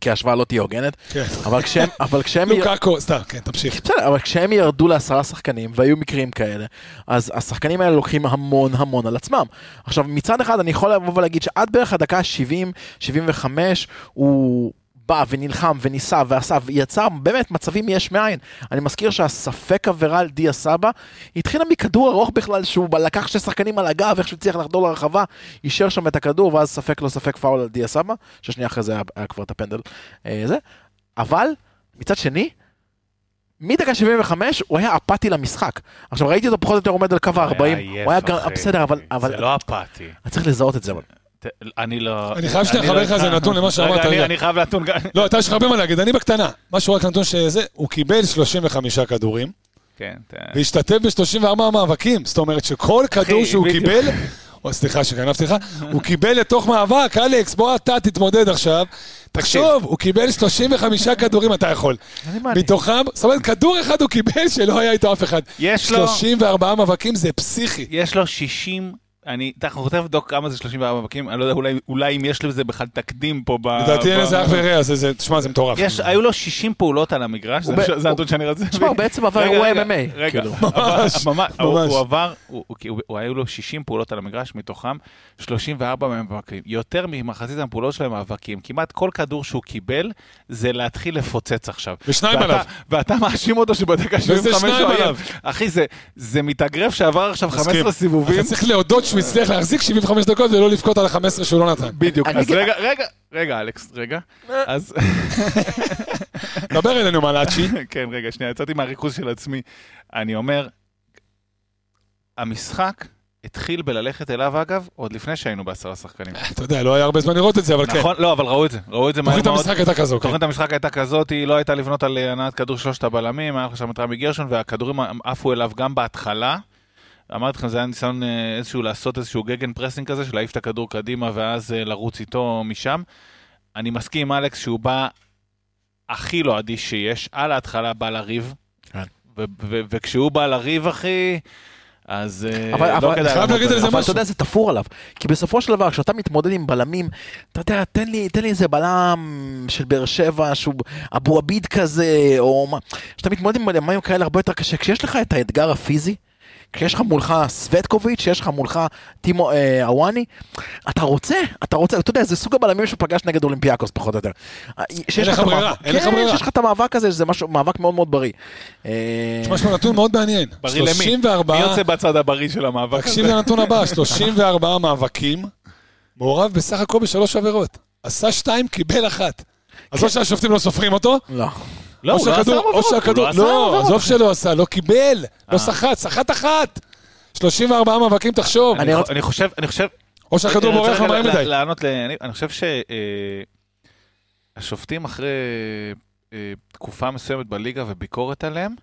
כי ההשוואה לא תהיה הוגנת, כן. אבל כשהם, אבל כשהם, לוקאקו, סתם, כן, תמשיך. בסדר, אבל כשהם ירדו לעשרה שחקנים, והיו מקרים כאלה, אז השחקנים האלה לוקחים המון המון על עצמם. עכשיו, מצד אחד אני יכול לבוא ולהגיד שעד בערך הדקה 70, 75, הוא בא ונלחם וניסה ועשה ויצר באמת מצבים יש מאין. אני מזכיר שהספק עבירה על דיה סבא התחילה מכדור ארוך בכלל שהוא לקח שני שחקנים על הגב איך שהוא הצליח לחדור לרחבה, אישר שם את הכדור ואז ספק לא ספק פאול על דיה סבא, ששנייה אחרי זה היה, היה כבר את הפנדל. אה, זה. אבל מצד שני, מדקה 75 הוא היה אפאתי למשחק. עכשיו ראיתי אותו פחות או יותר עומד על קו ה-40, הוא היה בסדר אבל... זה לא אפאתי. אני צריך לזהות את זה אבל. אני לא... אני חייב שנייה לחבר לך איזה נתון למה שאמרת. רגע, אני חייב נתון. לא, אתה יש לך הרבה מה להגיד, אני בקטנה. משהו רק נתון שזה, הוא קיבל 35 כדורים. כן. והשתתף ב-34 מאבקים. זאת אומרת שכל כדור שהוא קיבל... או סליחה שגנבתי לך, הוא קיבל לתוך מאבק, אלכס, בוא אתה תתמודד עכשיו. תחשוב, הוא קיבל 35 כדורים, אתה יכול. מתוכם, זאת אומרת, כדור אחד הוא קיבל שלא היה איתו אף אחד. יש לו... 34 מאבקים זה פסיכי. יש לו 60 אני, אתה חושב לבדוק כמה זה 34 מאבקים, אני לא יודע, אולי, אולי אם יש לזה בכלל תקדים פה ב... לדעתי אין לזה אח ורע, תשמע, זה מטורף. יש, היו לו 60 פעולות על המגרש, זה הנתון שאני רוצה... תשמע, הוא בעצם עבר אירועי MMA. רגע, כאילו. ממש, ממש. הוא עבר, הוא היו לו 60 פעולות על המגרש, מתוכם 34 מהם מאבקים. יותר ממחצית הפעולות שלהם מאבקים. כמעט כל כדור שהוא קיבל, זה להתחיל לפוצץ עכשיו. ושניים עליו. ואתה מאשים אותו שבדקה 75 הוא. אחי, זה מתאגרף שעבר עכשיו 15 סיבובים. אתה צריך להודות שהוא הצליח להחזיק 75 דקות ולא לבכות על ה-15 שהוא לא נתן. בדיוק. אז רגע, רגע, רגע, אלכס, רגע. אז... <laughs> דבר אלינו מלאצ'י. <laughs> כן, רגע, שנייה, יצאתי מהריכוז של עצמי. אני אומר, המשחק התחיל בללכת אליו, אגב, עוד לפני שהיינו בעשרה שחקנים. <laughs> אתה יודע, לא היה הרבה זמן לראות את זה, אבל כן. נכון, לא, אבל ראו את זה, ראו את זה מהר מאוד. תוכנית המשחק הייתה כזו, כן. תוכנית המשחק הייתה כזאת, היא לא הייתה לבנות על הנעת כדור שלושת הבלמים, היה לך שם את רמי גרשון, והכדורים עפו אליו גם בהתחלה. אמרתי לכם, זה היה ניסיון אה, איזשהו לעשות איזשהו gegenpressing כזה, של להעיף את הכדור קדימה ואז אה, לרוץ איתו משם. אני מסכים עם אלכס שהוא בא הכי לא אדיש שיש, על ההתחלה בא לריב, כן. וכשהוא בא לריב, אחי... אז אה, אבל, לא כדאי חייב להגיד על זה משהו. אבל אתה יודע, זה תפור עליו. כי בסופו של דבר, כשאתה מתמודד עם בלמים, אתה יודע, תן לי, תן לי איזה בלם של באר שבע, שהוא אבו עביד כזה, או מה, כשאתה מתמודד עם בלמים כאלה הרבה יותר קשה, כשיש לך את האתגר הפיזי, כשיש לך מולך סווטקוביץ', שיש לך מולך טימו אה, אוואני, אתה רוצה, אתה רוצה, אתה יודע, זה סוג הבלמים שפגש נגד אולימפיאקוס פחות או יותר. אה, אין לך ברירה, אין לך כן, ברירה. שיש לך את המאבק הזה, שזה משהו, מאבק מאוד מאוד בריא. תשמע, יש פה נתון מאוד מעניין. בריא למי? מי יוצא בצד הבריא של המאבק הזה? תקשיב לנתון הבא, <laughs> 34 מאבקים, מעורב בסך הכל בשלוש עבירות. עשה שתיים, קיבל אחת. אז או שהשופטים לא סופרים אותו, לא. לא, הוא לא עשה עבירות. או שהכדור, לא, עזוב שלא עשה, לא קיבל, לא אה. סחט, סחט אחת. 34 מאבקים, תחשוב. אני חושב, אני חושב... או שהכדור בורח מהר מדי. לענות ל... אני חושב שהשופטים אחרי אה, תקופה מסוימת בליגה וביקורת עליהם,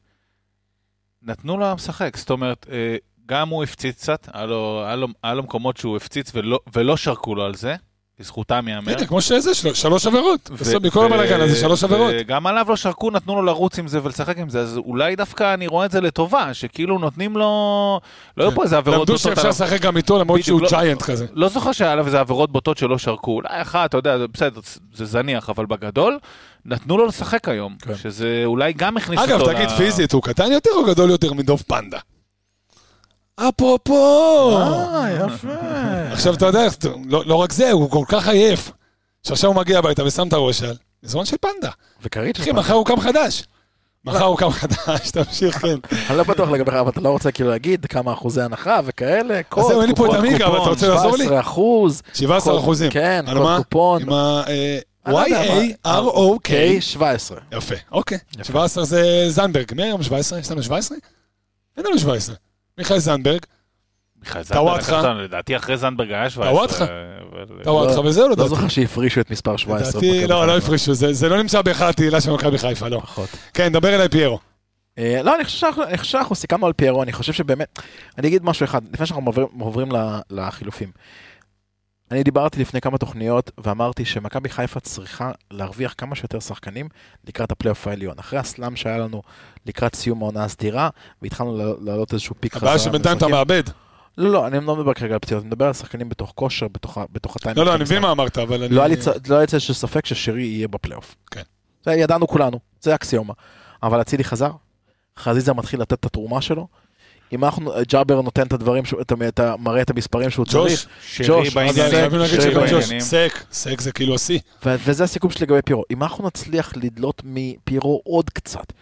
נתנו לו משחק. זאת אומרת, אה, גם הוא הפציץ קצת, היה לו מקומות שהוא הפציץ ולא שרקו לו על זה. לזכותם ייאמר. הנה, כמו שזה, של- שלוש עבירות. בסוף מכל הבלאגן הזה, שלוש עבירות. וגם עליו לא שרקו, נתנו לו לרוץ עם זה ולשחק עם זה, אז אולי דווקא אני רואה את זה לטובה, שכאילו נותנים לו... לא היו פה איזה עבירות למדו בוטות שאפשר עליו. לשחק גם איתו, למרות שהוא בדיוק, לא- ג'יינט כזה. לא זוכר שהיה עליו איזה עבירות בוטות שלא שרקו, אולי אחת, אתה יודע, בסדר, זה זניח, אבל בגדול, נתנו לו לשחק היום, כן. שזה אולי גם הכניס אגב, אותו תגיד ל- פיזית, הוא קטן יותר או גדול יותר מדוב פנדה? אפרופו! אה, יפה. עכשיו, אתה יודע, לא לא רק זה, הוא כל כך עייף, שעכשיו הוא מגיע הביתה ושם את הראש על מזרון של פנדה. וכרית אחי, מחר הוא קם חדש. מחר הוא קם חדש, <laughs> תמשיך, כן. אני לא בטוח לגביך, אבל אתה לא רוצה כאילו להגיד כמה אחוזי הנחה וכאלה, קוד, זהו, אין לי פה את עמיגה, אבל אתה רוצה לעזור לי? 17 אחוז. 17 אחוזים. כן, קוד? קופון. עם ה... אה, לא. Y-A-R-O-K. K 17. יפה, אוקיי. יפה. 17 זה זנדברג. מי היום 17? יש לנו 17? אין לנו 17. מיכאל זנדברג, מיכאל טוואטחה. זנדברג, לדעתי אחרי זנדברג היה 17. טוואטחה. וזהו, לא לדעתי. זוכר שהפרישו את מספר 17. לדעתי, לא, לא. הפרישו, זה זה לא נמצא בהיכל התהילה של מכבי חיפה, לא. כן, דבר אליי פיירו. אה, לא, אני חושב שאנחנו- סיכמנו על פיירו, אני חושב שבאמת, אני אגיד משהו אחד, לפני שאנחנו עוברים- לחילופים. אני דיברתי לפני כמה תוכניות ואמרתי שמכבי חיפה צריכה להרוויח כמה שיותר שחקנים לקראת הפלייאוף העליון. אחרי ה slump שהיה לנו לקראת סיום העונה הסדירה, והתחלנו לעלות- לעלות איזשהו peak חזרה. הבעיה שבינתיים אתה מאבד. לא, לא, אני לא מדבר כרגע על פציעות, אני מדבר על שחקנים בתוך כושר, בתוך בתוך הטיימינג. לא, לא, אני מבין. מה אמרת, אבל אני... לא היה לי צ- לא ספק ששירי יהיה בפלייאוף. כן. זה ידענו כולנו, זה אקסיומה. אבל אצילי חזר, חזיזה מתחיל לתת את התרומה שלו. אם אנחנו, ג'אבר נותן את הדברים, שהוא- את ה- את ה- מראה את המספרים שהוא צריך, ג'וש, שרי. סק, סק זה כאילו השיא. וזה הסיכום שלי לגבי פירו. אם אנחנו נצליח לדלות מפירו עוד קצת,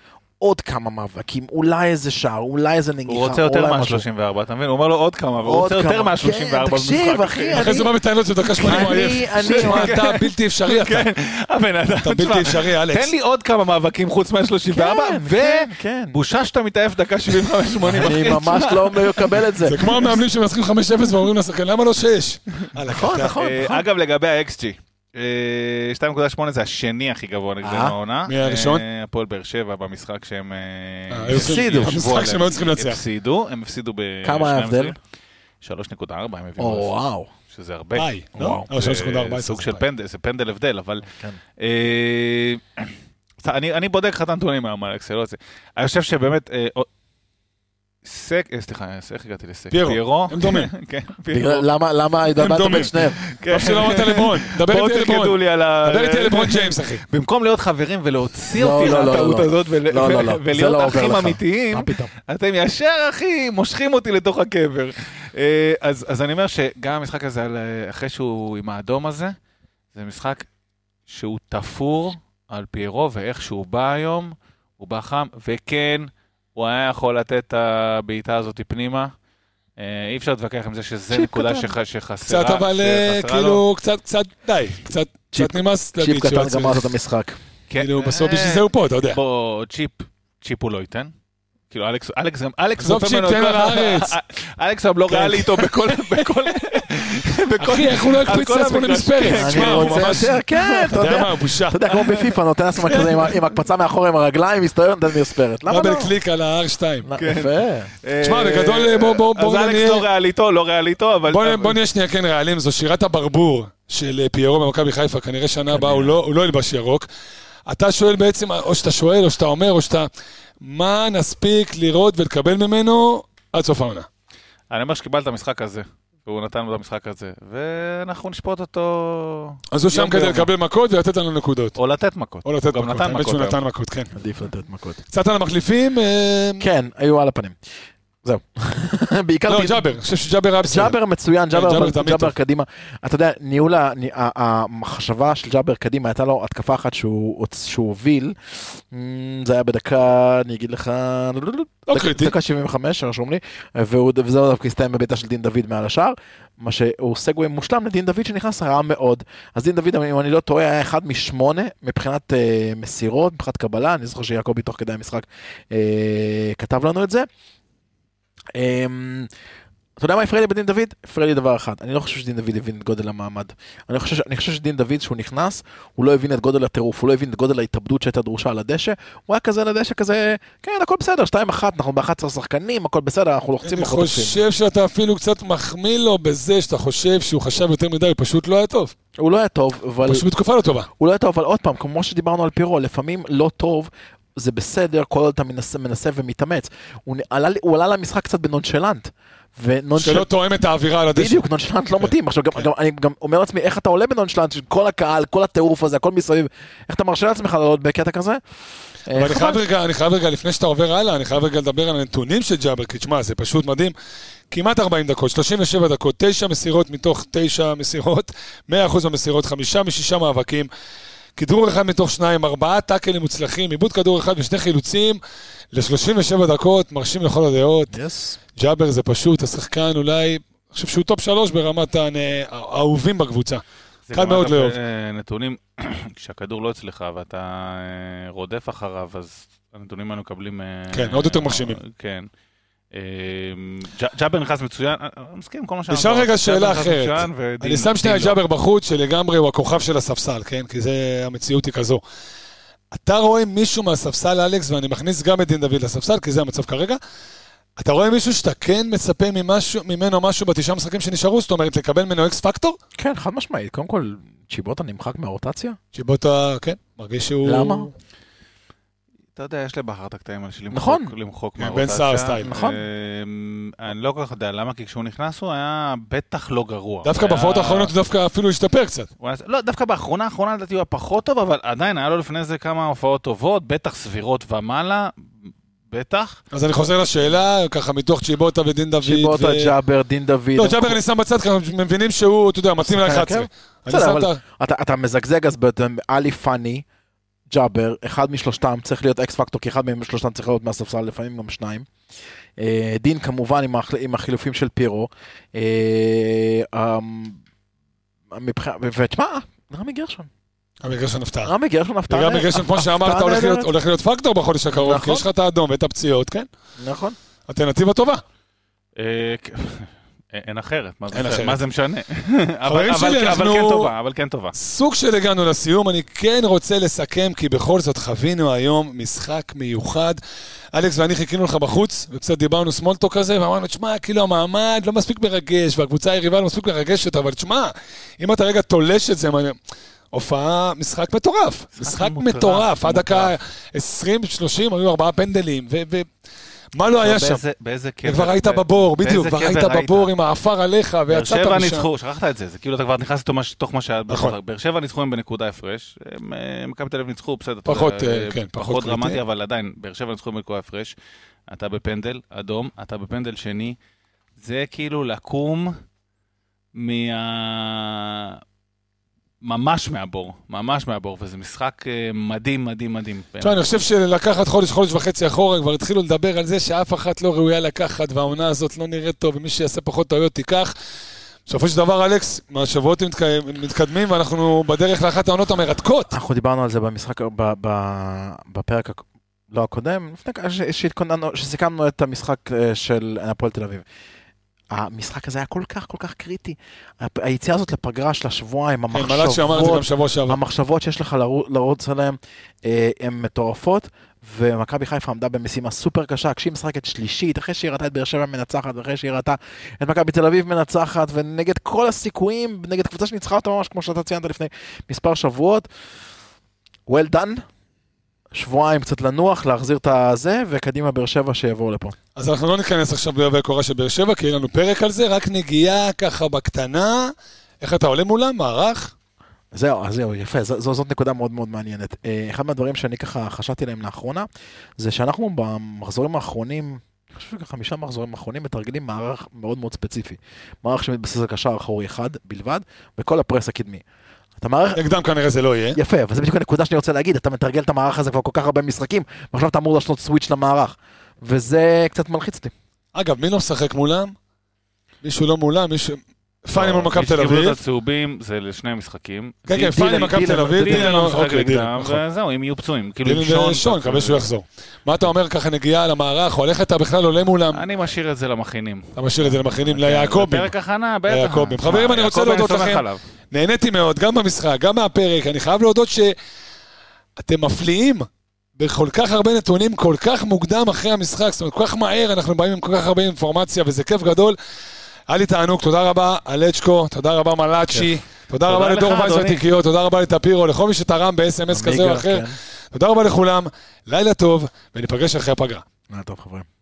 עוד כמה מאבקים, אולי איזה שער, אולי איזה נגיחה, הוא רוצה יותר אולי משהו. מה-34, אתה מבין? הוא אומר לו עוד כמה, והוא רוצה יותר כמה. מה-34 כן, תקשיב, אחי, אחרי זה אני- בא בטענות שבדקה 80 הוא אני- עייף. אני- שמע, אתה <laughs> בלתי אפשרי אתה. הבן אדם, אתה בלתי אפשרי, אלכס. תן לי עוד כמה מאבקים חוץ מה-34, כן, כן, כן. ובושה שאתה מתעייף דקה 75-80 אני ממש לא מקבל את זה. זה כמו המאמנים שמנצחים 5-0 ואומרים לשחקן, למה לא 6? נכון, נכון, אה, נכון. אגב, לגבי אה, 2.8 זה השני הכי גבוה נגדנו אה? העונה. מי הראשון? אה, הפועל באר שבע במשחק שהם אה, אה, הפסידו. המשחק. שהם היו צריכים לנצח. הפסידו, הם הפסידו ב... כמה ההבדל? משחקים. 3.4 הם או, הביאו, וואו. שזה הרבה. ביי, לא? וואו. לא, 3.14. זה סוג של פנדל, זה פנדל הבדל, אבל... כן. אה, <clears throat> אני אני בודק לך את הנתונים מהיום על אקסל, לא. אני חושב שבאמת... אה, סק, אה, סליחה, איך הגעתי לסק? פיירו. הם דומים. <laughs> כן, פיירו. למה, דומים. בין שניהם? טוב שלא אמרת לברון. דבר איתי לברון. דבר איתי לברון ג'יימס, אחי. במקום להיות חברים ולהוציא לא, אותי לא, לא, מהטעות לא. הזאת לא, לא, לא. ולהיות לא אחים. אמיתיים? אתם ישר, אחי, מושכים אותי לתוך הקבר. אה, אז אני אומר שגם המשחק הזה, אה, אחרי שהוא עם האדום הזה, זה משחק שהוא תפור על פיירו, ואיך שהוא בא היום, הוא בא חם, וכן, הוא היה יכול לתת את הבעיטה הזאת פנימה. אה, אי אפשר להתווכח עם זה שזה צ'יפ נקודה קטן. שח- שחסרה. קצת אבל אה, לו. כאילו, קצת, קצת, די. קצת צ'יפ- קצת נמאס צ'יפ להגיד שהוא קטן היה צריך. גמרת את המשחק. כן, כאילו, אה, בסוף בשביל זה הוא פה, אתה יודע. בוא, צ'יפ, צ'יפ הוא לא ייתן. כאילו, אלכס, אלכס, אלכס עזוב לו כל- לארץ. אלכס גם לא כן. ריאלי איתו בכל, <laughs> בכל, בכל, אחי, איך הוא לא על הקפיץ את עצמו. למספרת? אני רוצה. יותר, כן, אתה יודע מה, בושה. אתה יודע, כמו בפיפ"א, נותן לעצמו כזה עם הקפצה מאחורה עם הרגליים, מסתובב, נותן מספרת. למה לא? דאבל קליק על ה-R2. לא, כן. יפה. תשמע, בגדול, בוא- בוא- בוא אז אלכס נהיה- לא ריאלי איתו, לא ריאלי איתו, אבל... בוא בוא נהיה שנייה כן ריאליים, זו שירת הברבור של אה, פיירו במכבי חיפה, כנראה שנה הבאה לא- הוא לא ילבש ירוק. אתה שואל בעצם, או שאתה שואל, או שאתה אומר, או שאתה... מה נספיק לראות ולקבל ממנו עד סוף העונה? אני אומר שקיבלת את המשחק הזה, והוא נתן לו את המשחק הזה, ואנחנו נשפוט אותו... אז הוא שם כדי. לקבל מכות ולתת לנו נקודות. או לתת מכות. או לתת מכות, האמת שהוא. נתן מכות, כן. עדיף לתת מכות. קצת על המחליפים, אה, כן, היו על הפנים. זהו. <laughs> בעיקר... לא, ג'אבר, אני חושב שג'אבר היה בסדר. ג'אבר מצוין, ג'אבר, ג'אבר. קדימה. אתה יודע, ניהול, המחשבה של ג'אבר קדימה, הייתה לו התקפה אחת שהוא הוביל. אמ, זה היה בדקה, אני אגיד לך, לא דקה- קריטי. דקה 75, רשום לי, וזה דווקא הסתיים בביתה של דין דוד מעל השער, מה שהוא סגווי מושלם לדין דוד שנכנס רע מאוד. אז דין דוד, אם אני לא טועה, היה אחד משמונה מבחינת אה, מסירות, מבחינת קבלה, אני זוכר שיעקבי תוך כדי המשחק אה, כתב לנו את זה. אמ, אתה יודע מה הפריע לי בדין דוד? הפריע לי דבר אחד, אני לא חושב שדין דוד הבין את גודל המעמד. אני חושב, אני חושב שדין דוד, כשהוא נכנס, הוא לא הבין את גודל הטירוף, הוא לא הבין את גודל ההתאבדות שהייתה דרושה על הדשא, הוא היה כזה על הדשא כזה, כן, הכל בסדר, 2-1, אנחנו ב-11 שחקנים, הכל בסדר, אנחנו לוחצים אני חושב שאתה אפילו קצת מחמיא לו בזה שאתה חושב שהוא חשב יותר מדי, הוא פשוט לא היה טוב. הוא לא היה טוב, אבל... פשוט בתקופה לא טובה. הוא לא היה טוב, אבל עוד פעם, כמו שדיברנו על פירו, לפעמים לא טוב, זה בסדר, כל עוד אתה מנסה, מנסה ומתאמץ. הוא עלה, הוא עלה למשחק קצת בנונשלנט. ונונשלנט... שלא תואם את האווירה על הדשא. בדיוק, נונשלנט לא כן. מתאים. עכשיו, כן. גם, אני גם אומר לעצמי, איך אתה עולה בנונשלנט, כל הקהל, כל הטירוף הזה, הכל מסביב, איך אתה מרשה לעצמך לעלות בקטע כזה? אבל אני חייב רגע, אני חייב רגע, לפני שאתה עובר הלאה, אני חייב רגע לדבר על הנתונים של ג'אבר, כי תשמע, זה פשוט מדהים. כמעט 40 דקות, 37 דקות, 9 מסירות מתוך 9 מסירות, 100% במסירות, 5 מ-6 מאבקים. כדרור אחד מתוך שניים, ארבעה טאקלים מוצלחים, עיבוד כדור אחד ושני חילוצים ל-37 דקות, מרשים לכל הדעות. Yes. ג'אבר זה פשוט השחקן אולי, אני חושב שהוא top שלוש ברמת האהובים בקבוצה. קל מאוד לאהוב. אה, נתונים, <clears throat> כשהכדור לא אצלך ואתה אה, רודף אחריו, אז הנתונים האלה מקבלים... אה, כן, עוד יותר מרשימים. כן. ג'אבר נכנס מצוין, אני מסכים עם כל מה שאמרת. נשאל רגע שאלה אחרת. אני שם שנייה את ג'אבר בחוץ, שלגמרי הוא הכוכב של הספסל, כן? כי זה, המציאות היא כזו. אתה רואה מישהו מהספסל, אלכס, ואני מכניס גם את דין דוד לספסל, כי זה המצב כרגע, אתה רואה מישהו שאתה כן מצפה ממשהו, ממנו משהו בתשעה משחקים שנשארו? זאת אומרת, לקבל ממנו X factor? כן, חד משמעית. קודם כל, צ'יבוטה נמחק מהרוטציה? צ'יבוטה, כן, מרגיש שהוא... למה? אתה יודע, יש לבכר את הקטעים האלה של נכון. למחוק מהרוטציה. בן סער style. נכון. אמ, אני לא כל כך יודע למה, כי כשהוא נכנס הוא היה בטח לא גרוע. דווקא בהופעות האחרונות הוא דווקא אפילו השתפר קצת. לא, דווקא באחרונה האחרונה לדעתי הוא היה פחות טוב, אבל עדיין היה לו לפני זה כמה הופעות טובות, בטח סבירות ומעלה. בטח. אז אני חוזר לשאלה, ככה מתוך צ'יבוטה ודין דוד. צ'יבוטה, ג'אבר, דין דוד. לא, ג'אבר אני שם בצד, כי אנחנו מבינים שהוא, אתה יודע, מתאים ל-11. בסדר, אבל אתה מזגזג אז עלי פאני. ג'אבר, אחד משלושתם צריך להיות אקס פקטור, כי אחד משלושתם צריך להיות מהספסל, לפעמים גם שניים. אה, דין כמובן עם, החל... עם החילופים של פירו. אה, אמ, ותשמע, רמי גרשון. רמי גרשון נפתר. רמי גרשון נפתר. רמי גרשון, כמו שאמרת, הולך להיות פקטור בחודש הקרוב, כי נכון. יש לך את האדום ואת הפציעות, כן? נכון. אלטרנטיבה טובה. אין אחרת, מה זה, אחרת. מה זה משנה? <laughs> אבל, אבל, שלי, אבל כן טובה, אבל כן טובה. סוג של הגענו לסיום, אני כן רוצה לסכם, כי בכל זאת חווינו היום משחק מיוחד. אלכס ואני חיכינו לך בחוץ, וקצת דיברנו סמולטו כזה, ואמרנו, תשמע, כאילו המעמד לא מספיק מרגש, והקבוצה היריבה לא מספיק מרגשת, אבל תשמע, אם אתה רגע תולש את זה, הופעה, משחק מטורף. משחק מטורף, עד דקה 20-30 היו ארבעה פנדלים, ו... מה לא היה שם? באיזה קבר. כבר היית בבור, בדיוק, כבר היית בבור עם העפר עליך ויצאת משם. באר שבע ניצחו, שכחת את זה, זה כאילו אתה כבר נכנס לתוך מה שהיה. נכון. באר שבע ניצחו הם בנקודה הפרש, אה, מכבי תל אביב ניצחו, בסדר. פחות, אה, כן, פחות דרמטי, אבל עדיין, באר שבע ניצחו בנקודה הפרש. אתה בפנדל אדום, אתה בפנדל שני. זה כאילו לקום מה... ממש מהבור, ממש מהבור, וזה משחק אה, מדהים, מדהים, מדהים. תשמע, אני חושב שלקחת חודש, חודש וחצי אחורה, כבר התחילו לדבר על זה שאף אחת לא ראויה לקחת, והעונה הזאת לא נראית טוב, ומי שיעשה פחות טעויות תיקח. בסופו של דבר, אלכס, מהשבועות מתקדמים, ואנחנו בדרך לאחת העונות המרתקות. אנחנו דיברנו על זה במשחק, בפרק, לא הקודם, לפני שסיכמנו את המשחק אה, של הפועל תל אביב. המשחק הזה היה כל כך כל כך קריטי. היציאה הזאת לפגרה של השבועיים, המחשבות, המחשבות שיש לך לרוץ עליהן, אה, הן מטורפות, ומכבי חיפה עמדה במשימה סופר קשה, כשהיא משחקת שלישית, אחרי שהיא ראתה את באר שבע מנצחת, ואחרי שהיא ראתה את מכבי תל אביב מנצחת, ונגד כל הסיכויים, נגד קבוצה שניצחה אותה ממש כמו שאתה ציינת לפני מספר שבועות. well done, שבועיים קצת לנוח, להחזיר את הזה, וקדימה באר שבע שיבואו לפה. אז אנחנו לא ניכנס עכשיו בעובי הקורה של באר שבע, כי אין לנו פרק על זה, רק נגיעה ככה בקטנה. איך אתה עולה מולם? מערך? זהו, אז זהו, יפה, ז, ז, זאת נקודה מאוד מאוד מעניינת. אה, אחד מהדברים שאני ככה חשבתי עליהם לאחרונה, זה שאנחנו במחזורים האחרונים, אני חושב שחמישה מחזורים האחרונים מתרגלים מערך מאוד מאוד ספציפי. מערך שמתבסס על קשר אחורי אחד בלבד, וכל הפרס הקדמי. אתה מערך... נגדם כנראה זה לא יהיה. יפה, אבל זה בדיוק הנקודה שאני רוצה להגיד, אתה מתרגל את המערך הזה כבר כל כך הרבה משחקים, ועכשיו אתה אמור לעשות סוויץ' למערך. וזה קצת מלחיץ אותי. אגב, מי לא משחק מולם? מישהו לא מולם, מישהו... פאני מול מכבי תל מי שקיבלו אביב. את הצהובים זה לשני המשחקים. כן, כן, פאני מכבי תל אביב, דילן לא משחק אוקיי, דילן, נגדם, נכון. וזהו, אם יהיו פצועים. כאילו, דילן ושון, מקווה שהוא יחזור. מה אתה אומר ככה נגיעה למערך, או איך אתה בכלל עולה מולם? אני משאיר את זה למכינים. אתה משאיר את זה למכינים, ליעקבים. פרק הכנה, בטח. ליעקבים. חברים, אני רוצה להודות לכם. נהניתי מאוד, גם במשחק, גם מהפרק. אני חייב להודות שאתם מפליאים בכל כך הרבה נתונים, כל כך מוקדם אחרי המשחק, זאת אומרת, כל כך מהר, אנחנו באים עם כל כך הרבה אינפורמציה, וזה כיף גדול. היה לי תענוג, תודה רבה אלצ'קו, תודה רבה מלאצ'י, תודה רבה לדור וייס. ותיקיות, תודה רבה לטפירו, לכל מי שתרם ב-SMS כזה או אחר. כן. תודה רבה לכולם, לילה טוב, וניפגש אחרי הפגרה. לילה טוב חברים.